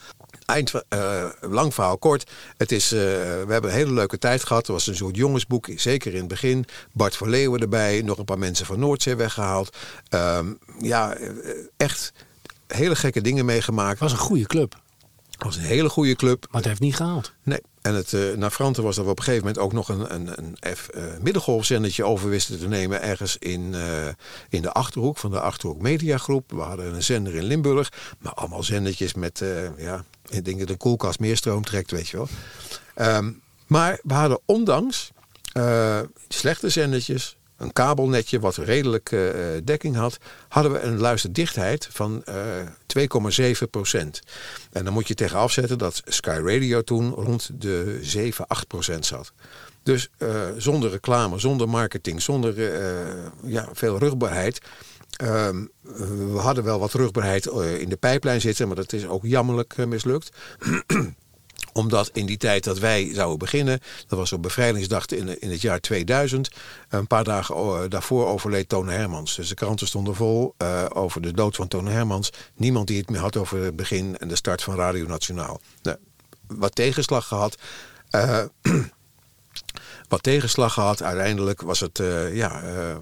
Speaker 5: Eind, eh, lang verhaal kort. Het is, eh, we hebben een hele leuke tijd gehad. Het was een soort jongensboek, zeker in het begin. Bart van Leeuwen erbij, nog een paar mensen van Noordzee weggehaald. Ehm, ja, eh, echt hele gekke dingen meegemaakt.
Speaker 6: Het was een goede club.
Speaker 5: Het was een hele goede club.
Speaker 6: Maar het heeft niet gehaald.
Speaker 5: Nee. En het, eh naar Franten was dat we op een gegeven moment ook nog een, een, een F, eh, middengolfzendertje over wisten te nemen. Ergens in, eh, in de Achterhoek van de Achterhoek Mediagroep. We hadden een zender in Limburg. Maar allemaal zendertjes met, ja, ik denk dat een koelkast meer stroom trekt, weet je wel. Ehm, maar we hadden ondanks slechte zendertjes, een kabelnetje wat redelijk eh, dekking had, hadden we een luisterdichtheid van eh 2,7 procent. En dan moet je tegen afzetten dat Sky Radio toen rond de 7, 8 procent zat. Dus eh, zonder reclame, zonder marketing, zonder eh, ja, veel rugbaarheid. Ehm, we hadden wel wat rugbaarheid eh, in de pijplijn zitten, maar dat is ook jammerlijk eh, mislukt omdat in die tijd dat wij zouden beginnen, dat was op bevrijdingsdag in, in het jaar 2000, een paar dagen eh, daarvoor overleed Tone Hermans. Dus de kranten stonden vol eh, over de dood van Tone Hermans. Niemand die het meer had over het begin en de start van Radio Nationaal. Nou, wat tegenslag gehad. eh, wat tegenslag gehad. Uiteindelijk was het eh, ja, eh,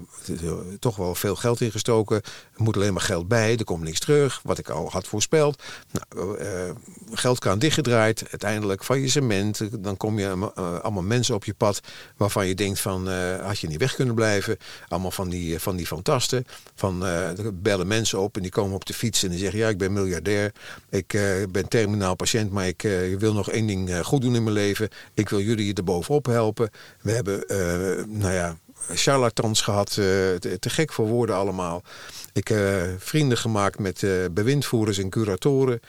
Speaker 5: toch wel veel geld ingestoken. Er moet alleen maar geld bij. Er komt niks terug. Wat ik al had voorspeld. Nou, eh, geldkraan dichtgedraaid. Uiteindelijk faillissement. Dan kom je allemaal mensen op je pad. Waarvan je denkt van had je niet weg kunnen blijven. Allemaal van die, van die fantasten. Van, bellen mensen op en die komen op de fiets. En die zeggen ja ik ben miljardair. Ik ben terminaal patiënt. Maar ik wil nog één ding goed doen in mijn leven. Ik wil jullie er bovenop helpen. We hebben, eh, nou ja, charlatans gehad. eh, te, te gek voor woorden allemaal. Ik heb vrienden gemaakt met eh, bewindvoerders en curatoren.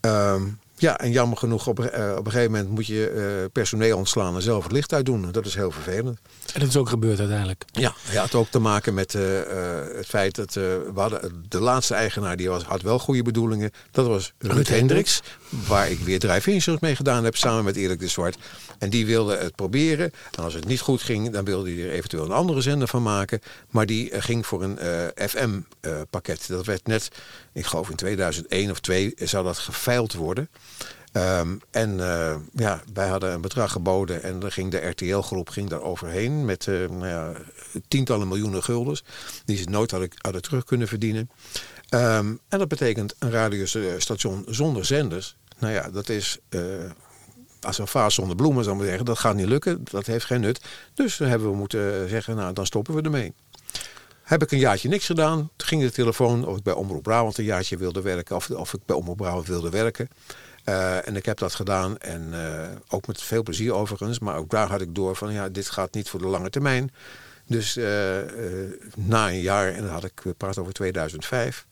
Speaker 5: Ehm, ja, en jammer genoeg, op, eh, op een gegeven moment moet je eh, personeel ontslaan en zelf het licht uitdoen. Dat is heel vervelend.
Speaker 6: En dat is ook gebeurd uiteindelijk.
Speaker 5: Ja, hij had ook te maken met eh, eh, het feit dat eh, we hadden, de laatste eigenaar die was, had wel goede bedoelingen. Dat was Ruud,
Speaker 6: Ruud
Speaker 5: Hendricks, waar ik weer insurance mee gedaan heb samen met Erik de Zwart. En die wilde het proberen. En als het niet goed ging, dan wilde hij er eventueel een andere zender van maken. Maar die eh, ging voor een FM-pakket. dat werd net, ik geloof in 2001 of 2 zou dat geveild worden. Ehm, en eh, ja, wij hadden een bedrag geboden en dan ging de RTL-groep ging daar overheen met eh, nou ja, tientallen miljoenen guldens die ze nooit hadden, hadden terug kunnen verdienen. Ehm, en dat betekent een radiostation zonder zenders. Nou ja, dat is eh, als een vaas zonder bloemen, zou ik zeggen. Dat gaat niet lukken, dat heeft geen nut. Dus hebben we moeten zeggen, nou dan stoppen we ermee. Heb ik een jaartje niks gedaan. Toen ging de telefoon of ik bij Omroep Brabant een jaartje wilde werken. Of, of ik bij Omroep Brabant wilde werken. Eh, en ik heb dat gedaan en eh, ook met veel plezier overigens. Maar ook daar had ik door van ja, dit gaat niet voor de lange termijn. Dus eh, eh, na een jaar, en dan had ik, praten over 2005...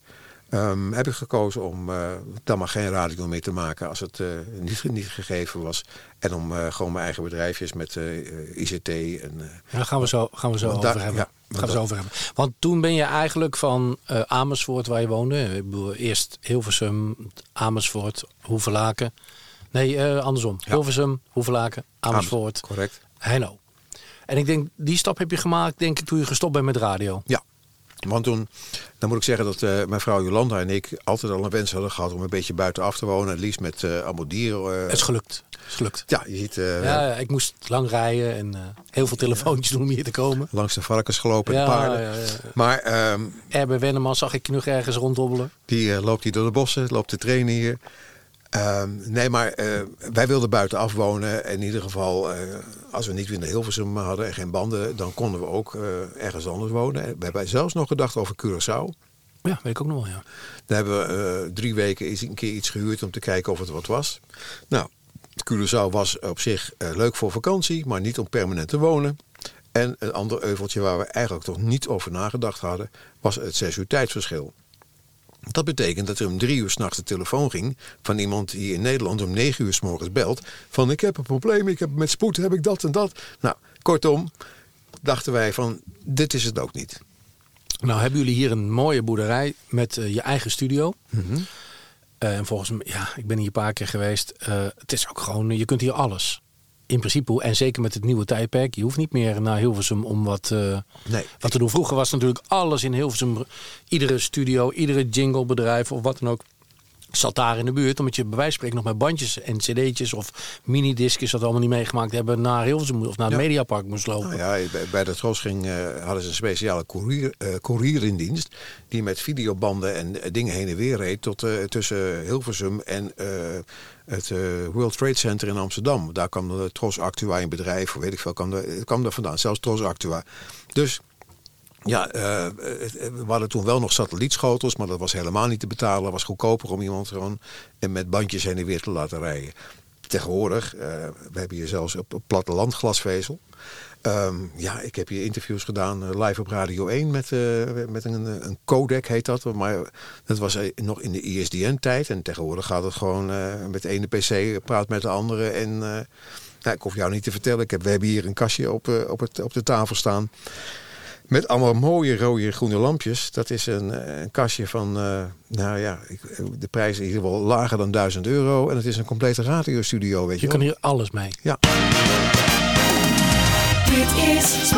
Speaker 5: ehm, heb ik gekozen om eh, dan maar geen radio meer te maken als het eh, niet, niet gegeven was. En om eh, gewoon mijn eigen bedrijfjes met ICT en...
Speaker 6: Ja, daar gaan we zo, gaan we zo over
Speaker 5: daar-
Speaker 6: hebben.
Speaker 5: ja,
Speaker 6: gaan we zo over hebben. Want toen ben je eigenlijk van Amersfoort, waar je woonde. Ik bedoel, eerst Hilversum, Amersfoort, Hoevelaken. Nee, andersom. Hilversum, Hoevelaken, Amersfoort,
Speaker 5: correct.
Speaker 6: Heino. En ik denk, die stap heb je gemaakt, denk ik, toen je gestopt bent met radio.
Speaker 5: Ja, want toen, dan moet ik zeggen dat eh, mijn vrouw Jolanda en ik altijd al een wens hadden gehad om een beetje buitenaf te wonen. Het liefst met eh allemaal dieren. eh.
Speaker 6: Het is gelukt. Het is gelukt.
Speaker 5: Ja, je ziet
Speaker 6: Ja, ik moest lang rijden en heel veel telefoontjes doen om hier te komen.
Speaker 5: langs de varkens gelopen en
Speaker 6: Ja,
Speaker 5: paarden.
Speaker 6: ja, ja, ja.
Speaker 5: Maar
Speaker 6: Erbe Wenneman zag ik nog ergens ronddobbelen.
Speaker 5: die loopt hier door de bossen, loopt te trainen hier. Ehm, nee, maar eh, wij wilden buitenaf wonen. In ieder geval, eh, als we niet weer naar Hilversum hadden en geen banden, dan konden we ook eh, ergens anders wonen. We hebben zelfs nog gedacht over Curaçao.
Speaker 6: Ja, weet ik ook nog wel, ja.
Speaker 5: Daar hebben we drie weken eens een keer iets gehuurd om te kijken of het wat was. Nou, Curaçao was op zich leuk voor vakantie, maar niet om permanent te wonen. En een ander euveltje waar we eigenlijk toch niet over nagedacht hadden, was het zes uur tijdsverschil. Dat betekent dat er om drie uur s'nachts de telefoon ging van iemand die in Nederland om negen uur s morgens belt. Van ik heb een probleem, ik heb met spoed heb ik dat en dat. Nou, kortom, dachten wij van dit is het ook niet.
Speaker 6: Nou, hebben jullie hier een mooie boerderij met eh, je eigen studio. Eh, en volgens mij, ja, ik ben hier een paar keer geweest. Eh, het is ook gewoon, je kunt hier alles. In principe, en zeker met het nieuwe tijdperk. Je hoeft niet meer naar Hilversum om wat, eh,
Speaker 5: Nee.
Speaker 6: wat te doen. Vroeger was natuurlijk alles in Hilversum. Iedere studio, iedere jinglebedrijf of wat dan ook. Zat daar in de buurt, omdat je bij wijze van spreken nog met bandjes en cd'tjes of minidiscjes, dat we allemaal niet meegemaakt hebben, naar Hilversum of naar het
Speaker 5: Ja.
Speaker 6: Mediapark moest lopen.
Speaker 5: Nou ja, bij, bij de Tros ging, eh, hadden ze een speciale courier, eh, courier in dienst. Die met videobanden en eh, dingen heen en weer reed tot, tussen Hilversum en het World Trade Center in Amsterdam. Daar kwam de Tros Actua in bedrijf, of weet ik veel, kwam, er- kwam daar vandaan. Zelfs Tros Actua. Dus ja, het- we hadden toen wel nog satellietschotels, maar dat was helemaal niet te betalen. Het was goedkoper om iemand gewoon met bandjes heen en weer te laten rijden. Tegenwoordig, eh, we hebben hier zelfs op, op platteland glasvezel. Ehm, ja, ik heb hier interviews gedaan live op Radio 1 met, met een, een codec heet dat. Maar dat was nog in de ISDN-tijd. En tegenwoordig gaat het gewoon met de ene PC, praat met de andere. En nou, ik hoef jou niet te vertellen, ik heb, we hebben hier een kastje op, op, het, op de tafel staan. Met allemaal mooie rode groene lampjes. Dat is een, eh, een kastje van, eh, nou ja, ik, de prijs is in ieder geval lager dan 1000 euro. En het is een complete radiostudio, weet je,
Speaker 6: Je
Speaker 5: wel.
Speaker 6: kan hier alles mee.
Speaker 5: Ja.
Speaker 2: Dit is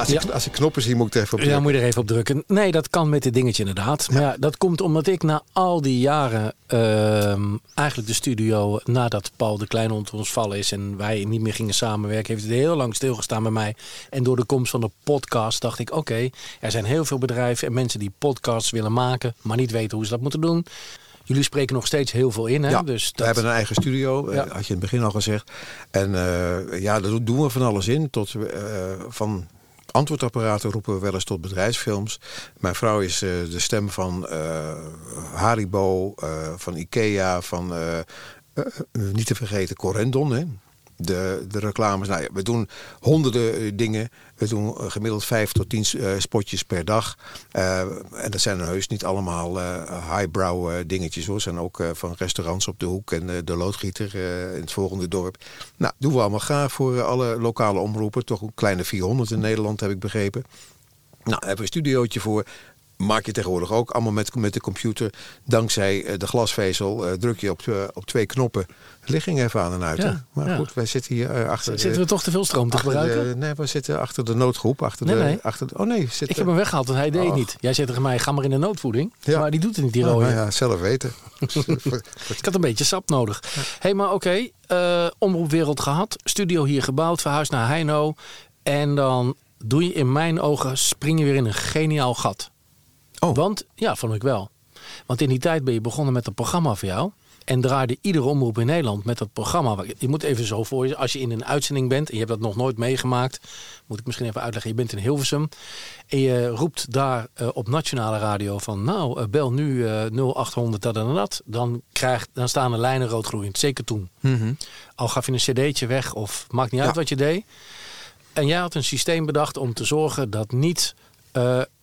Speaker 5: als, ik, als ik knoppen zie, moet ik er even op
Speaker 6: Ja,
Speaker 5: drukken.
Speaker 6: moet je er even op drukken. Nee, dat kan met dit dingetje inderdaad. Maar ja, dat komt omdat ik na al die jaren ehm, eigenlijk de studio, nadat Paul de Klein onder ons vallen is en wij niet meer gingen samenwerken, heeft het heel lang stilgestaan bij mij. En door de komst van de podcast dacht ik, oké, er zijn heel veel bedrijven en mensen die podcasts willen maken, maar niet weten hoe ze dat moeten doen. Jullie spreken nog steeds heel veel in, hè?
Speaker 5: Ja,
Speaker 6: dus
Speaker 5: we
Speaker 6: dat,
Speaker 5: hebben een eigen studio, eh,
Speaker 6: Ja.
Speaker 5: had je in het begin al gezegd. En eh, ja, daar doen we van alles in. Tot, eh, van antwoordapparaten roepen we wel eens tot bedrijfsfilms. Mijn vrouw is eh, de stem van eh, Haribo, eh, van Ikea, van niet te vergeten Corendon. Hè? De, de reclames. Nou ja, we doen honderden dingen. We doen eh, gemiddeld vijf tot tien eh, spotjes per dag. Eh, en dat zijn heus niet allemaal highbrow dingetjes hoor. zijn ook van restaurants op de hoek en de loodgieter in het volgende dorp. Nou, doen we allemaal graag voor alle lokale omroepen. Toch een kleine 400 in Nederland heb ik begrepen. Nou, daar hebben we een studiootje voor. Maak je tegenwoordig ook allemaal met, met de computer. Dankzij eh, de glasvezel eh, druk je op, eh, op twee knoppen. Ligging even aan en uit.
Speaker 6: Ja?
Speaker 5: Maar
Speaker 6: ja.
Speaker 5: goed, wij zitten hier achter. de-
Speaker 6: Zitten we toch te veel stroom te gebruiken?
Speaker 5: de, nee, we zitten achter de noodgroep. Achter
Speaker 6: Nee,
Speaker 5: de,
Speaker 6: nee.
Speaker 5: Achter de, oh nee, zitten,
Speaker 6: Ik heb hem weggehaald, want hij deed het
Speaker 5: Oh.
Speaker 6: niet. Jij zei tegen mij, ga maar in de noodvoeding.
Speaker 5: Ja.
Speaker 6: Maar die doet het niet, die
Speaker 5: Oh,
Speaker 6: rode.
Speaker 5: nou ja, zelf weten.
Speaker 6: Ik had een beetje sap nodig. Hé, hey, maar oké. eh, omroepwereld gehad. Studio hier gebouwd. Verhuisd naar Heino. En dan doe je in mijn ogen... spring je weer in een geniaal gat.
Speaker 5: Oh.
Speaker 6: Want, ja, vond ik wel. Want in die tijd ben je begonnen met een programma voor jou. En draaide iedere omroep in Nederland met dat programma. Je moet even zo voor je, als je in een uitzending bent en je hebt dat nog nooit meegemaakt, moet ik misschien even uitleggen. Je bent in Hilversum en je roept daar uh, op nationale radio van, nou, uh, bel nu uh, 0800 dat en dat. Dan, krijgt, dan staan de lijnen roodgloeiend. Zeker toen.
Speaker 5: Mhm.
Speaker 6: Al gaf je een cd'tje weg of maakt niet uit wat je deed. En jij had een systeem bedacht om te zorgen dat niet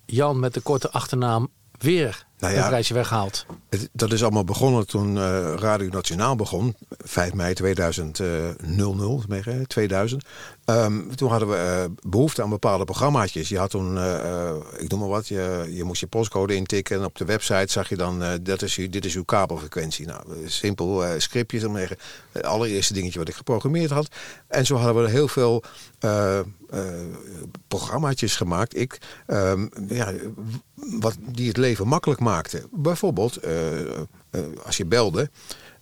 Speaker 6: Jan met de korte achternaam weer
Speaker 5: Nou ja.
Speaker 6: prijsje weghaalt.
Speaker 5: Het- dat is allemaal begonnen toen eh, Radio Nationaal begon. 5 mei 2000, eh, 00, meen je, 2000. Ehm, toen hadden we eh, behoefte aan bepaalde programmaatjes. Je had toen, eh, ik noem maar wat, je, je moest je postcode intikken. En op de website zag je dan, dat is, dit is uw kabelfrequentie. Nou, simpel scriptjes. om zeggen. Het allereerste dingetje wat ik geprogrammeerd had. En zo hadden we heel veel programmaatjes gemaakt. Ik, ehm, ja, wat, die het leven makkelijk maakten. Bijvoorbeeld, eh, eh, als je belde,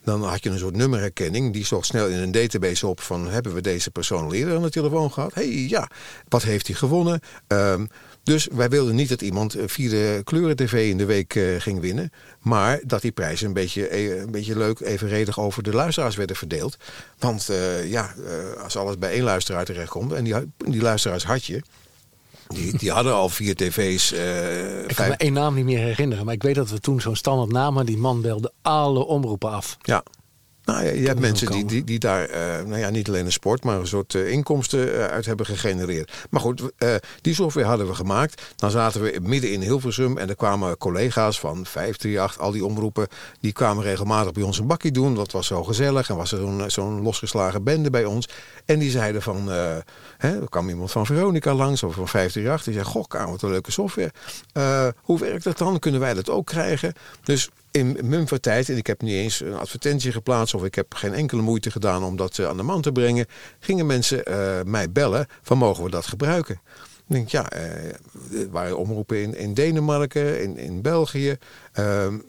Speaker 5: dan had je een soort nummerherkenning. Die zocht snel in een database op van... hebben we deze persoon al eerder aan de telefoon gehad? hey, ja. Wat heeft hij gewonnen? Ehm, dus wij wilden niet dat iemand eh, via de kleuren-tv in de week ging winnen. Maar dat die prijzen een beetje, een beetje leuk evenredig over de luisteraars werden verdeeld. Want ja, als alles bij één luisteraar terechtkomt... en die, die luisteraars had je... Die, die hadden al vier tv's. eh,
Speaker 6: Ik kan
Speaker 5: vijf-
Speaker 6: me één naam niet meer herinneren. Maar ik weet dat we toen zo'n standaard naam hadden. Die man belde alle omroepen af.
Speaker 5: Ja. Nou ja, je hebt mensen die, die, die daar eh, nou ja, niet alleen een sport, maar een soort eh, inkomsten eh, uit hebben gegenereerd. Maar goed, die software hadden we gemaakt. Dan zaten we midden in Hilversum en er kwamen collega's van 538, al die omroepen, die kwamen regelmatig bij ons een bakje doen. Dat was zo gezellig en was er zo'n zo'n losgeslagen bende bij ons. En die zeiden van, hè, er kwam iemand van Veronica langs of van 538. Die zei, goh, wat een leuke software. Hoe werkt dat dan? Kunnen wij dat ook krijgen? Dus in mumvertijd, en ik heb niet eens een advertentie geplaatst... of ik heb geen enkele moeite gedaan om dat eh, aan de man te brengen... gingen mensen eh, mij bellen van mogen we dat gebruiken? Ik denk, ja, eh, er waren omroepen in, in Denemarken, in, in België. Ehm,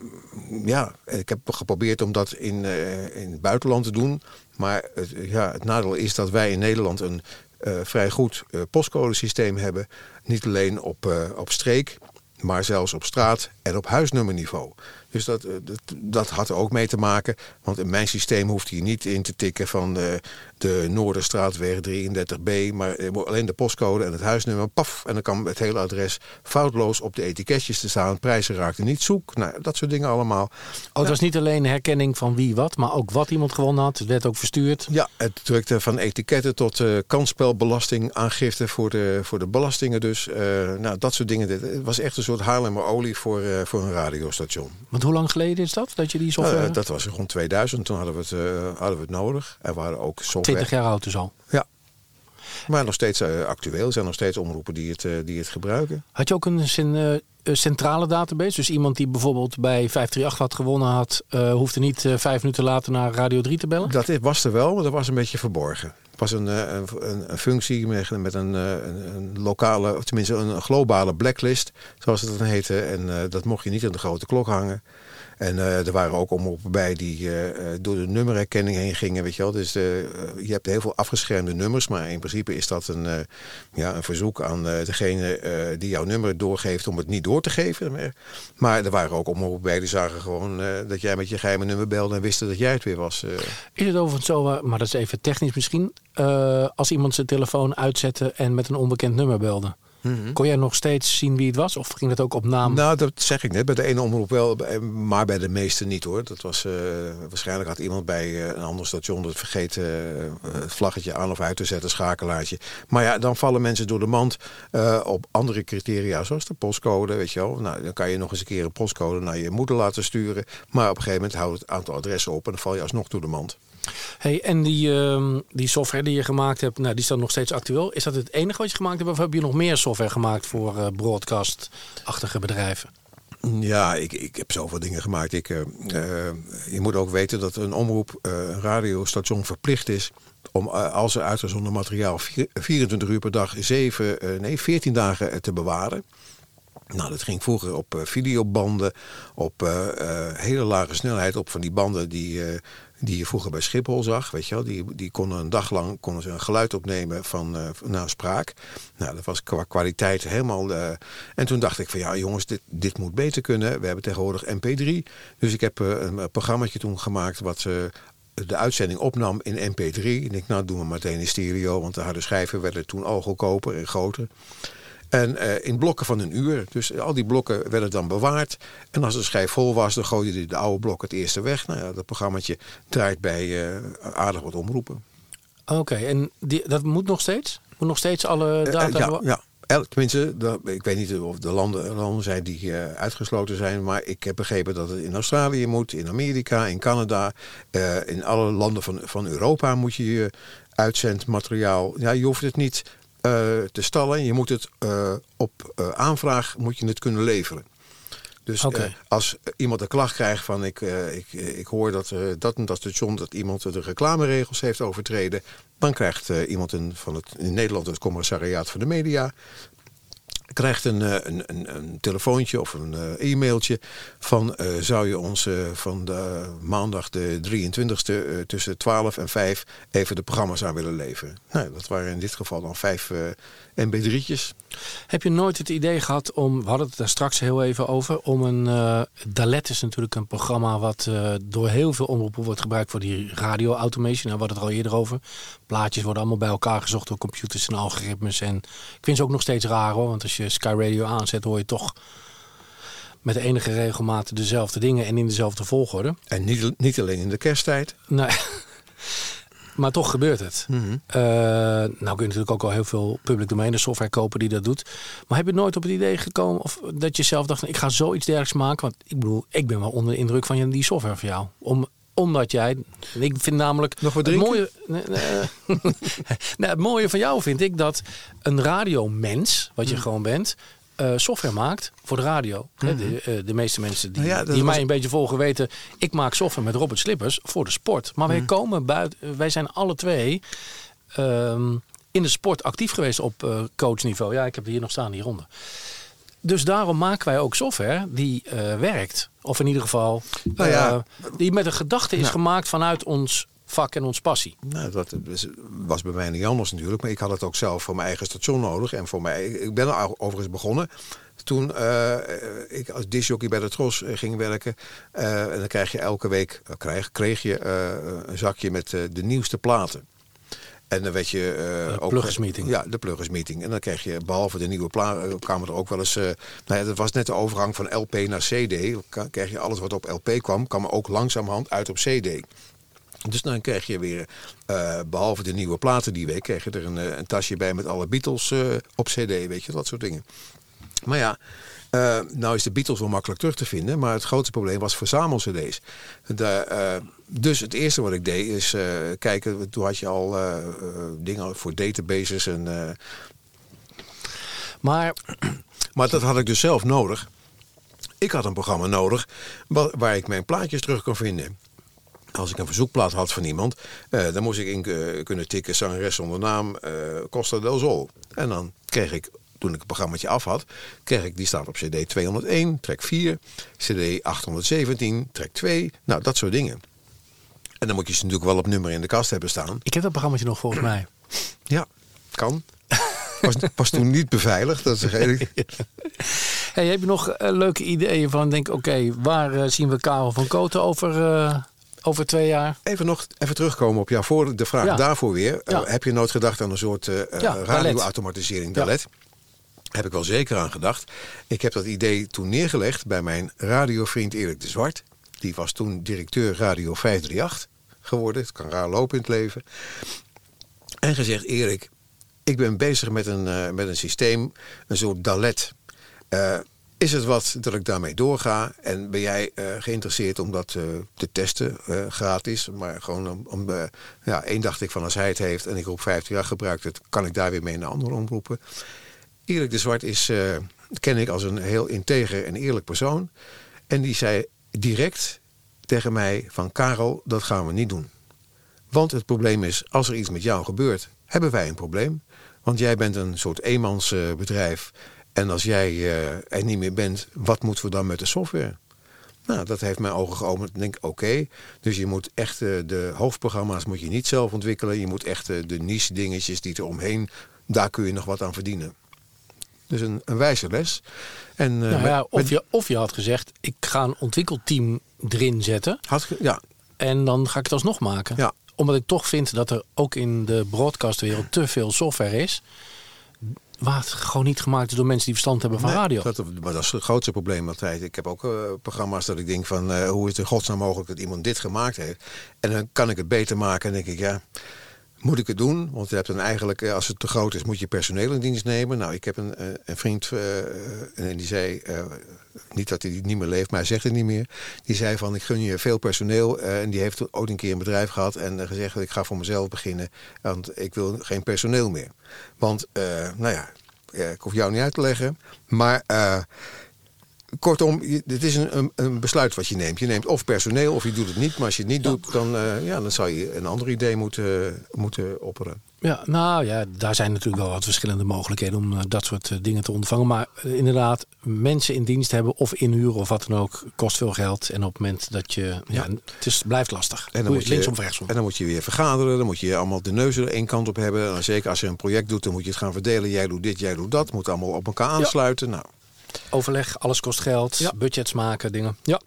Speaker 5: ja, ik heb geprobeerd om dat in, in het buitenland te doen. Maar het, ja, het nadeel is dat wij in Nederland een vrij goed postcodesysteem hebben. Niet alleen op, op streek, maar zelfs op straat en op huisnummerniveau. Dus dat, eh, dat, dat had er ook mee te maken. Want in mijn systeem hoeft hij niet in te tikken van eh, de Noorderstraatweg 33B. Maar alleen de postcode en het huisnummer. Paf, en dan kan het hele adres foutloos op de etiketjes te staan. Prijzen raakten niet zoek. Nou, dat soort dingen allemaal.
Speaker 6: Oh, het was niet alleen herkenning van wie wat, maar ook wat iemand gewonnen had. Het werd ook verstuurd.
Speaker 5: Ja, het drukte van etiketten tot kansspelbelastingaangifte voor de, voor de belastingen dus. Eh, nou, dat soort dingen. Het was echt een soort Haarlemmer olie voor, eh, voor een radiostation.
Speaker 6: Want hoe lang geleden is dat, dat je die software...
Speaker 5: Eh, dat was rond 2000. Toen hadden we het, hadden we het nodig. Er waren ook software.
Speaker 6: 20 jaar oud dus al.
Speaker 5: Ja. Maar nog steeds eh, actueel. Er zijn nog steeds omroepen die het, eh, die het gebruiken.
Speaker 6: Had je ook een, eh, een centrale database? Dus iemand die bijvoorbeeld bij 538 had gewonnen had... eh, hoefde niet vijf minuten later naar Radio 3 te bellen?
Speaker 5: Dat was er wel, maar dat was een beetje verborgen. Het was een, een, een, functie met, met een, een, lokale, of tenminste een globale blacklist, zoals het dan heette. En dat mocht je niet aan de grote klok hangen. En eh, er waren ook omroepen bij die eh, eh, door de nummerherkenning heen gingen. Weet je, wel. Dus je hebt heel veel afgeschermde nummers. Maar in principe is dat een, ja, een verzoek aan degene die jouw nummer doorgeeft om het niet door te geven. Maar, er waren ook omroepen bij die zagen gewoon dat jij met je geheime nummer belde en wisten dat jij het weer was.
Speaker 6: Is het overigens zo, eh, maar dat is even technisch misschien... als iemand zijn telefoon uitzette en met een onbekend nummer belde... kon jij nog steeds zien wie het was? Of ging dat ook op naam?
Speaker 5: Nou, dat zeg ik net. Bij de ene omroep wel, bij- maar bij de meeste niet hoor. Dat was, eh, waarschijnlijk had iemand bij eh, een ander station het vergeten eh, het vlaggetje aan of uit te zetten, schakelaartje. Maar ja, dan vallen mensen door de mand eh, op andere criteria, zoals de postcode, weet je wel. Nou, dan kan je nog eens een keer een postcode naar je moeder laten sturen. Maar op een gegeven moment houdt het aantal adressen op en dan val je alsnog door de mand.
Speaker 6: Hey, en die, ehm, die software die je gemaakt hebt, nou, die dan nog steeds actueel. Is dat het enige wat je gemaakt hebt? Of heb je nog meer software gemaakt voor eh, broadcast-achtige bedrijven?
Speaker 5: Ja, ik, ik heb zoveel dingen gemaakt. Ik, eh, eh, je moet ook weten dat een omroep, een radiostation verplicht is om als er uitgezonden materiaal vier- 24 uur per dag 7, eh, nee, 14 dagen te bewaren. Nou, dat ging vroeger op videobanden, op hele lage snelheid, op van die banden die, die je vroeger bij Schiphol zag. Weet je wel? Die, die konden een dag lang konden ze een geluid opnemen van naar spraak. Nou, dat was qua kwaliteit helemaal. en toen dacht ik van ja, jongens, dit, dit moet beter kunnen. We hebben tegenwoordig MP3. Dus ik heb een programmaatje toen gemaakt wat de uitzending opnam in MP3. En ik, nou doen we meteen in stereo, want de harde schijven werden toen al goedkoper en groter. En uh, in blokken van een uur. Dus al die blokken werden dan bewaard. En als de schijf vol was, dan gooide hij de oude blok het eerste weg. Nou ja, dat programmaatje draait bij uh, aardig wat omroepen.
Speaker 6: Oké, en die, dat moet nog steeds? Moet nog steeds alle data...
Speaker 5: Uh, ja, ja. tenminste, de, ik weet niet of de landen, landen zijn die uh, uitgesloten zijn, maar ik heb begrepen dat het in Australië moet, in Amerika, in Canada, uh, in alle landen van, van Europa moet je je uitzendmateriaal. Ja, je hoeft het niet te stallen. Je moet het op aanvraag moet je het kunnen leveren. Dus
Speaker 6: okay.
Speaker 5: als iemand een klacht krijgt van ik, ik, ik hoor dat dat en dat station dat iemand de reclameregels heeft overtreden, dan krijgt iemand een, van het, in Nederland het commissariaat van de media krijgt een, een, een, een telefoontje of een uh, e-mailtje van uh, zou je ons van de maandag de 23e tussen 12 en 5 even de programma's aan willen leveren. Nou, dat waren in dit geval dan vijf mb3'tjes.
Speaker 6: Heb je nooit het idee gehad om, we hadden het daar straks heel even over, om een, uh, Dalet is natuurlijk een programma wat uh, door heel veel omroepen wordt gebruikt voor die radio automation. Daar hadden het er al eerder over. Plaatjes worden allemaal bij elkaar gezocht door computers en algoritmes. En ik vind ze ook nog steeds raar hoor, want als je Sky Radio aanzet hoor je toch met enige regelmaat dezelfde dingen en in dezelfde volgorde.
Speaker 5: En niet, niet alleen in de kersttijd.
Speaker 6: Nee. Maar toch gebeurt het.
Speaker 5: Mhm.
Speaker 6: Uh, nou kun je natuurlijk ook al heel veel public domein software kopen die dat doet. Maar heb je nooit op het idee gekomen of dat je zelf dacht... ik ga zoiets dergelijks maken? Want ik bedoel, ik ben wel onder de indruk van die software voor jou. Om, omdat jij... Ik vind namelijk...
Speaker 5: Nog wat
Speaker 6: het mooie, nee, nee, nou, het mooie van jou vind ik dat een radiomens, wat je
Speaker 5: Mhm.
Speaker 6: gewoon bent... Uh, software maakt voor de radio.
Speaker 5: Mhm.
Speaker 6: De, uh, de, meeste mensen die,
Speaker 5: Nou ja,
Speaker 6: die
Speaker 5: was-
Speaker 6: mij een beetje volgen weten... ik maak software met Robert Slippers voor de sport. Maar wij
Speaker 5: Mhm.
Speaker 6: komen buiten... Wij zijn alle twee ehm, in de sport actief geweest op uh, coachniveau. Ja, ik heb hier nog staan, hieronder. Dus daarom maken wij ook software die werkt. Of in ieder geval
Speaker 5: Nou ja.
Speaker 6: die met een gedachte is gemaakt vanuit ons vak en ons passie.
Speaker 5: Nou, dat was bij mij niet anders natuurlijk. Maar ik had het ook zelf voor mijn eigen station nodig. En voor mij, ik ben er overigens begonnen. Toen eh, ik als disjockey bij de Tros eh, ging werken. eh, en dan krijg je elke week, krijg, kreeg je een zakje met de nieuwste platen. En dan werd je eh,
Speaker 6: De
Speaker 5: ook...
Speaker 6: pluggersmeeting.
Speaker 5: Ja, de pluggersmeeting. En dan kreeg je, behalve de nieuwe platen, kwamen er ook wel eens... nou ja, dat was net de overgang van LP naar CD. Kreeg je alles wat op LP kwam, kwam ook langzamerhand uit op CD. Dus dan kreeg je weer, eh, behalve de nieuwe platen die week, kreeg je er een, eh, een tasje bij met alle Beatles eh, op CD, weet je, dat soort dingen. Maar ja, eh, nou is de Beatles wel makkelijk terug te vinden, maar het grootste probleem was verzamel-CD's. De, dus het eerste wat ik deed is kijken, toen had je al dingen voor databases en.
Speaker 6: Maar,
Speaker 5: maar dat had ik dus zelf nodig. Ik had een programma nodig wa- waar ik mijn plaatjes terug kon vinden. Als ik een verzoekplaat had van iemand, eh, dan moest ik in eh, kunnen tikken zangeres zonder naam eh, Costa del Sol. En dan kreeg ik, toen ik het programmaatje af had, kreeg ik, die staat op CD 201, track 4, CD 817, track 2, nou dat soort dingen. En dan moet je ze natuurlijk wel op nummer in de kast hebben staan.
Speaker 6: ik heb dat programma nog volgens mij.
Speaker 5: Ja, kan. Was, was toen niet beveiligd, dat is eerlijk.
Speaker 6: Hey, heb je nog eh, leuke ideeën van, denk oké, waar zien we Karel van Koten over, over twee jaar?
Speaker 5: Even nog even terugkomen op jou voor de vraag
Speaker 6: Ja.
Speaker 5: daarvoor weer.
Speaker 6: Ja.
Speaker 5: Eh, heb je nooit gedacht aan een soort eh,
Speaker 6: Ja, Dalet.
Speaker 5: radioautomatisering, Dalet? Heb ik wel zeker aan gedacht. Ik heb dat idee toen neergelegd bij mijn radiovriend Erik de Zwart. Die was toen directeur Radio 538 geworden. Het kan raar lopen in het leven. En gezegd, Erik, ik ben bezig met een, met een systeem, een soort Dalet. Is het wat dat ik daarmee doorga? En ben jij eh, geïnteresseerd om dat eh, te testen, eh, gratis? Maar gewoon om, om ja, één dacht ik van als hij het heeft en ik roep 50 jaar gebruikt het, kan ik daar weer mee naar andere omroepen. Erik de Zwart is, ken ik als een heel integer en eerlijk persoon. En die zei direct tegen mij van Karel, dat gaan we niet doen. Want het probleem is, als er iets met jou gebeurt, hebben wij een probleem. Want jij bent een soort eenmansbedrijf. En als jij eh, er niet meer bent, wat moeten we dan met de software? Nou, dat heeft mijn ogen geopend. Ik denk, oké, dus je moet echt eh, de hoofdprogramma's moet je niet zelf ontwikkelen. Je moet echt eh, de niche dingetjes die er omheen, daar kun je nog wat aan verdienen. Dus een, een wijze les. En,
Speaker 6: Nou ja,
Speaker 5: met-
Speaker 6: of,
Speaker 5: met-
Speaker 6: je, of je had gezegd, ik ga een ontwikkelteam erin zetten.
Speaker 5: had, ja,
Speaker 6: En dan ga ik het alsnog maken.
Speaker 5: Ja.
Speaker 6: Omdat ik toch vind dat er ook in de broadcastwereld te veel software is. Waar het gewoon niet gemaakt is door mensen die verstand hebben van
Speaker 5: Nee,
Speaker 6: radio.
Speaker 5: Dat, maar dat is het grootste probleem altijd. Ik heb ook eh, programma's dat ik denk van eh, hoe is het in godsnaam mogelijk dat iemand dit gemaakt heeft. En dan kan ik het beter maken en denk ik ja, moet ik het doen? Want je hebt dan eigenlijk, eh, als het te groot is, moet je personeel in dienst nemen. Nou, ik heb een, eh, een vriend eh, en die zei, niet dat hij niet meer leeft, maar hij zegt het niet meer. Die zei van ik gun je veel personeel en die heeft ook een keer een bedrijf gehad en gezegd ik ga voor mezelf beginnen. Want ik wil geen personeel meer. Want, nou ja, ik hoef jou niet uit te leggen. Maar kortom, dit is een, een, besluit wat je neemt. Je neemt of personeel of je doet het niet. Maar als je het niet doet, dan, eh, ja, dan zou je een ander idee moeten, moeten opperen.
Speaker 6: Ja, nou ja, daar zijn natuurlijk wel wat verschillende mogelijkheden om eh, dat soort eh, dingen te ondervangen. Maar inderdaad, mensen in dienst hebben of inhuren of wat dan ook, kost veel geld. En op het moment dat je, ja, het is, blijft lastig.
Speaker 5: En dan, moet
Speaker 6: je linksom rechtsom.
Speaker 5: en dan moet je weer vergaderen. Dan moet je allemaal de neuzen er één kant op hebben. En zeker als je een project doet, dan moet je het gaan verdelen. Jij doet dit, jij doet dat. Moet allemaal op elkaar aansluiten. Nou,
Speaker 6: Overleg, alles kost geld,
Speaker 5: Ja.
Speaker 6: budgets maken, dingen. Ja.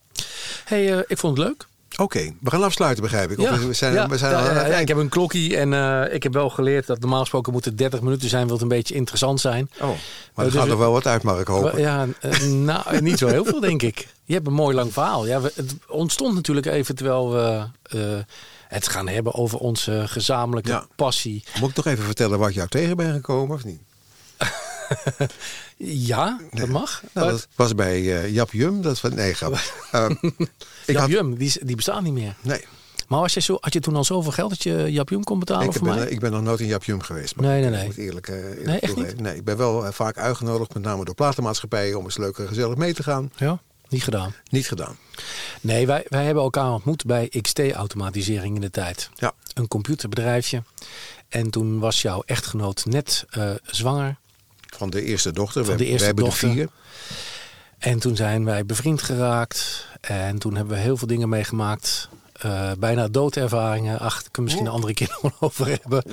Speaker 6: hey, eh, ik vond het leuk.
Speaker 5: oké. We gaan afsluiten, begrijp ik. Of we zijn,
Speaker 6: ja,
Speaker 5: we zijn
Speaker 6: ja,
Speaker 5: al aan
Speaker 6: ja,
Speaker 5: het
Speaker 6: ja,
Speaker 5: eind.
Speaker 6: ik heb een klokkie en eh, ik heb wel geleerd dat normaal gesproken moet het 30 minuten zijn, wil het een beetje interessant zijn.
Speaker 5: Oh, maar er
Speaker 6: dus
Speaker 5: gaat nog wel wat uit, mag ik hopen.
Speaker 6: Ja, eh, nou, niet zo heel veel, denk ik. Je hebt een mooi lang verhaal. Ja, we- het ontstond natuurlijk even terwijl we eh, het gaan hebben over onze gezamenlijke
Speaker 5: Ja.
Speaker 6: passie.
Speaker 5: Moet ik nog even vertellen ik jou tegen ben gekomen, of niet?
Speaker 6: Ja, dat mag.
Speaker 5: Nou, dat was bij eh, Jap Jum. Dat was, nee, grap. Ehm, ik
Speaker 6: Jap
Speaker 5: had,
Speaker 6: Jum, die, die bestaat niet meer.
Speaker 5: nee,
Speaker 6: Maar was je zo, had je toen al zoveel geld dat je Jap Jum kon betalen
Speaker 5: ik
Speaker 6: voor
Speaker 5: ben,
Speaker 6: mij?
Speaker 5: ik ben nog nooit in Jap Jum geweest. Maar
Speaker 6: Nee, nee,
Speaker 5: ik
Speaker 6: nee.
Speaker 5: moet eerlijk, eh, eerlijk
Speaker 6: Nee, echt
Speaker 5: toegeven. Nee, ik ben wel eh, vaak uitgenodigd, met name door platenmaatschappijen, om eens leuk en gezellig mee te gaan.
Speaker 6: Ja, niet gedaan.
Speaker 5: Niet gedaan.
Speaker 6: Nee, wij, wij hebben elkaar ontmoet bij XT-automatisering in de tijd.
Speaker 5: Ja.
Speaker 6: Een computerbedrijfje. En toen was jouw echtgenoot net zwanger.
Speaker 5: Van de eerste dochter.
Speaker 6: Van
Speaker 5: we,
Speaker 6: de eerste
Speaker 5: we hebben
Speaker 6: dochter.
Speaker 5: er vier.
Speaker 6: En toen zijn wij bevriend geraakt. En toen hebben we heel veel dingen meegemaakt. Eh, bijna doodervaringen. Ach, daar kunnen we misschien een andere keer nog over hebben.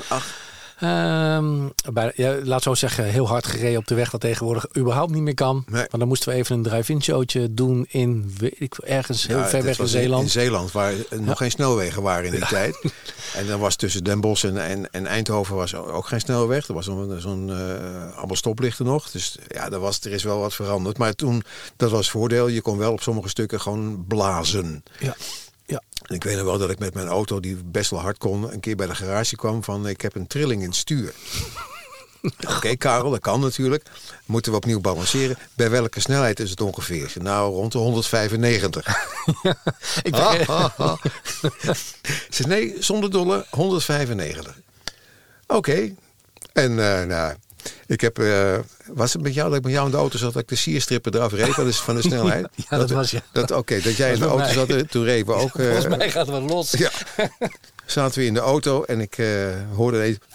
Speaker 6: Ehm, bij, ja, laat zo zeggen, heel hard gereden op de weg dat tegenwoordig überhaupt niet meer kan.
Speaker 5: Nee.
Speaker 6: Want dan moesten we even een drive-in showtje doen in ik, ergens heel
Speaker 5: Ja,
Speaker 6: ver weg in Zeeland.
Speaker 5: In Zeeland, waar nog geen snelwegen waren in die tijd. En dan was tussen Den Bosch en, en, en Eindhoven was ook geen snelweg. Er was zo'n zo'n, eh, allemaal stoplichten nog. Dus ja, er, was, er is wel wat veranderd. Maar toen, dat was het voordeel. Je kon wel op sommige stukken gewoon blazen.
Speaker 6: Ja. Ja.
Speaker 5: En ik weet nog wel dat ik met mijn auto, die best wel hard kon, een keer bij de garage kwam van ik heb een trilling in het stuur. Oké, Karel, dat kan natuurlijk. Moeten we opnieuw balanceren. Bij welke snelheid is het ongeveer? Nou, rond de 195.
Speaker 6: Ik
Speaker 5: zeg, nee, zonder dolle, 195. Oké. En eh, nou, ik heb, eh, was het met jou dat ik met jou in de auto zat, dat ik de sierstrippen eraf reed van de, van de snelheid?
Speaker 6: Ja, dat was je.
Speaker 5: Dat, Oké, dat jij in de
Speaker 6: Dat
Speaker 5: auto zat, toen reden we ook. eh,
Speaker 6: Volgens mij gaat het wel los.
Speaker 5: ja. Zaten we in de auto en ik eh, hoorde ineens...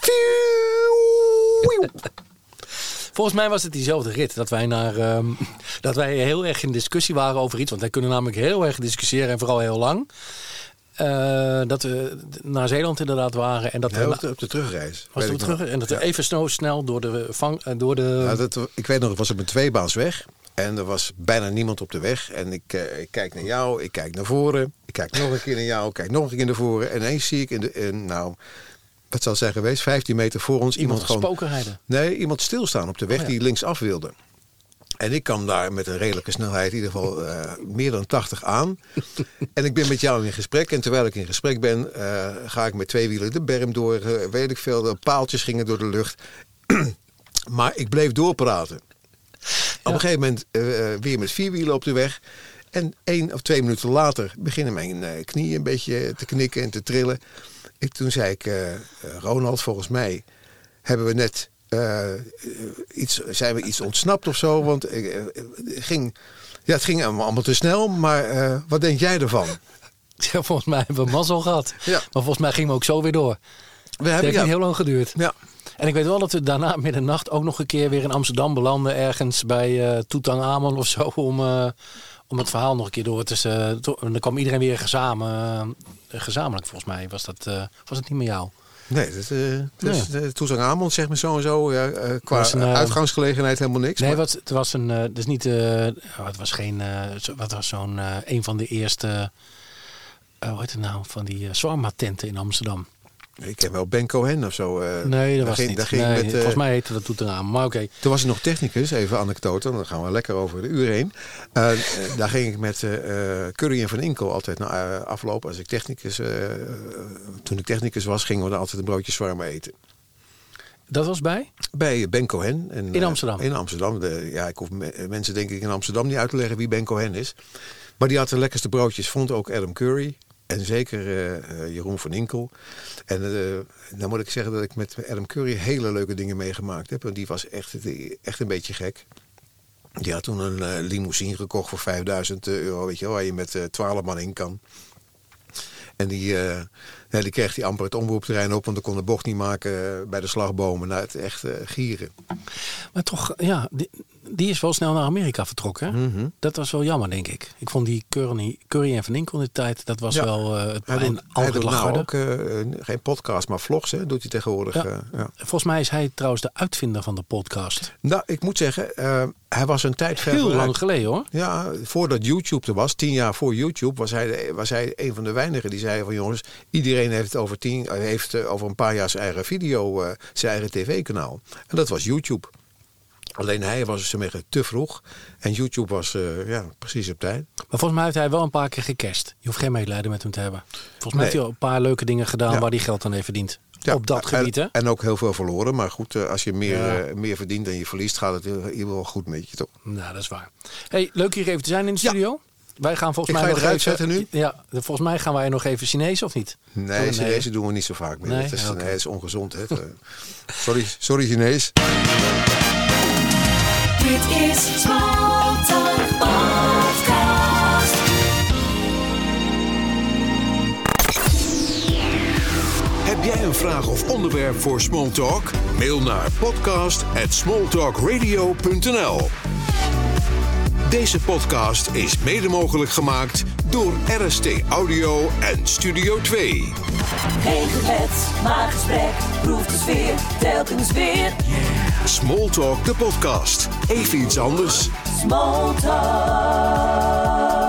Speaker 6: Volgens mij was het diezelfde rit. Dat wij, naar, ehm, dat wij heel erg in discussie waren over iets. Want wij kunnen namelijk heel erg discussiëren en vooral heel lang. Eh, dat we naar Zeeland inderdaad waren. En dat
Speaker 5: op, de, op de terugreis.
Speaker 6: was het
Speaker 5: ik
Speaker 6: terug, en dat we
Speaker 5: Ja.
Speaker 6: even snel, snel door de, vang, eh, door de
Speaker 5: Ja, dat, ik weet nog, het was op een tweebaansweg. En er was bijna niemand op de weg. En ik, eh, ik kijk naar jou, ik kijk naar voren. Ik kijk nog een keer naar jou, ik kijk nog een keer naar voren. En ineens zie ik in de, in, nou, wat zal zijn geweest, 15 meter voor ons iemand,
Speaker 6: iemand
Speaker 5: gewoon... Nee, iemand stilstaan op de weg
Speaker 6: Oh, ja.
Speaker 5: die linksaf wilde. En ik kwam daar met een redelijke snelheid, in ieder geval eh, meer dan 80 aan. en ik ben met jou in gesprek. En terwijl ik in gesprek ben, eh, ga ik met twee wielen de berm door. eh, weet ik veel, de paaltjes gingen door de lucht. maar ik bleef doorpraten. Op een gegeven moment weer met vier wielen op de weg. En één of twee minuten later beginnen mijn knieën een beetje te knikken en te trillen. Ik, toen zei ik, Ronald, volgens mij hebben we net eh, iets, zijn we iets ontsnapt of zo. Want het ging, ja, het ging allemaal te snel. Maar eh, wat denk jij ervan?
Speaker 6: Ja, volgens mij hebben we mazzel gehad.
Speaker 5: Ja.
Speaker 6: Maar volgens mij gingen we ook zo weer door.
Speaker 5: We
Speaker 6: Het
Speaker 5: hebben
Speaker 6: heeft
Speaker 5: ja,
Speaker 6: niet heel lang geduurd.
Speaker 5: ja.
Speaker 6: En ik weet wel dat we daarna middernacht ook nog een keer weer in Amsterdam belanden. Ergens bij uh, Tutankhamon of zo. Om, uh, om het verhaal nog een keer door te... Uh, en dan kwam iedereen weer gezamen, gezamenlijk volgens mij. Was, dat, was het niet meer jou?
Speaker 5: Nee, dat, uh, dus, nee. de Tutankhamon zeg maar zo en zo. Ja, uh, qua een, uh, uitgangsgelegenheid helemaal niks.
Speaker 6: Nee, wat, het was een, uh, dus niet, uh, het was geen, wat was zo'n, een van de eerste, hoe heet het nou, van die uh, tenten in Amsterdam.
Speaker 5: Ik ken wel Ben Cohen of zo. Uh,
Speaker 6: nee, dat was ging, niet. Ging nee, met, uh, volgens mij heette dat Toeteraan. Maar oké. Okay.
Speaker 5: Toen was hij nog technicus, even anekdote. Dan gaan we lekker over de uur heen. Uh, daar ging ik met Curry en Van Inkel altijd naar aflopen. Als ik technicus, toen ik technicus was, gingen we dan altijd een broodje zwarme eten.
Speaker 6: Dat was bij?
Speaker 5: Bij Ben Cohen. En,
Speaker 6: in Amsterdam?
Speaker 5: in Amsterdam. De, ja, ik hoef mensen denk ik in Amsterdam niet uit te leggen wie Ben Cohen is. Maar die had de lekkerste broodjes, vond ook Adam Curry. En zeker uh, Jeroen van Inkel. En uh, dan moet ik zeggen dat ik met Adam Curry hele leuke dingen meegemaakt heb. Want die was echt, echt een beetje gek. Die had toen een limousine gekocht voor 5000 euro, weet je waar je met 12 man in kan. En die, ja, die kreeg hij amper het omroepterrein op, want dan kon de bocht niet maken bij de slagbomen. naar het echt gieren.
Speaker 6: Maar toch, ja, die, die is wel snel naar Amerika vertrokken. Mm -hmm. Dat was wel jammer, denk ik. Ik vond die Curry, Curry en Van Inkel in de tijd, dat was ja. wel uh, het
Speaker 5: hij doet, hij doet nou ook uh, geen podcast, maar vlogs hè, doet hij tegenwoordig. Ja. Uh,
Speaker 6: ja. Volgens mij is hij trouwens de uitvinder van de podcast.
Speaker 5: Nou, ik moet zeggen, hij was een tijd
Speaker 6: ver Heel lang geleden hoor.
Speaker 5: Ja, voordat YouTube er was, tien jaar voor YouTube, was hij, was hij een van de weinigen die zei van jongens, iedereen heeft over, tien, heeft over een paar jaar zijn eigen video, zijn eigen tv-kanaal. En dat was YouTube. Alleen hij was dus te vroeg. En YouTube was uh, ja, precies op tijd.
Speaker 6: Maar volgens mij heeft hij wel een paar keer gecast. Je hoeft geen medelijden met hem te hebben. Volgens mij nee. heeft hij al een paar leuke dingen gedaan ja. waar hij geld aan heeft verdiend. Ja, op dat gebied, hè?
Speaker 5: En ook heel veel verloren. Maar goed, uh, als je meer, ja. uh, meer verdient dan je verliest, gaat het hier wel goed met je, toch?
Speaker 6: Nou, dat is waar. Hey, leuk hier even te zijn in de studio. Wij gaan volgens
Speaker 5: ik
Speaker 6: mij
Speaker 5: nog even zetten nu.
Speaker 6: Ja, volgens mij gaan wij nog even Chinees of niet?
Speaker 5: Nee, Chinees doen we niet zo vaak meer. Nee? Het, is, okay. nee, het is ongezond. Hè? sorry, sorry Chinees.
Speaker 2: Dit is Smalltalk Podcast.
Speaker 1: Heb jij een vraag of onderwerp voor Smalltalk? Mail naar podcast@smalltalkradio.nl. Deze podcast is mede mogelijk gemaakt door RST Audio en Studio 2.
Speaker 2: Geen gebed, maar gesprek, proef de sfeer, telkens weer.
Speaker 1: Smalltalk de podcast. Even iets anders.
Speaker 2: Smalltalk.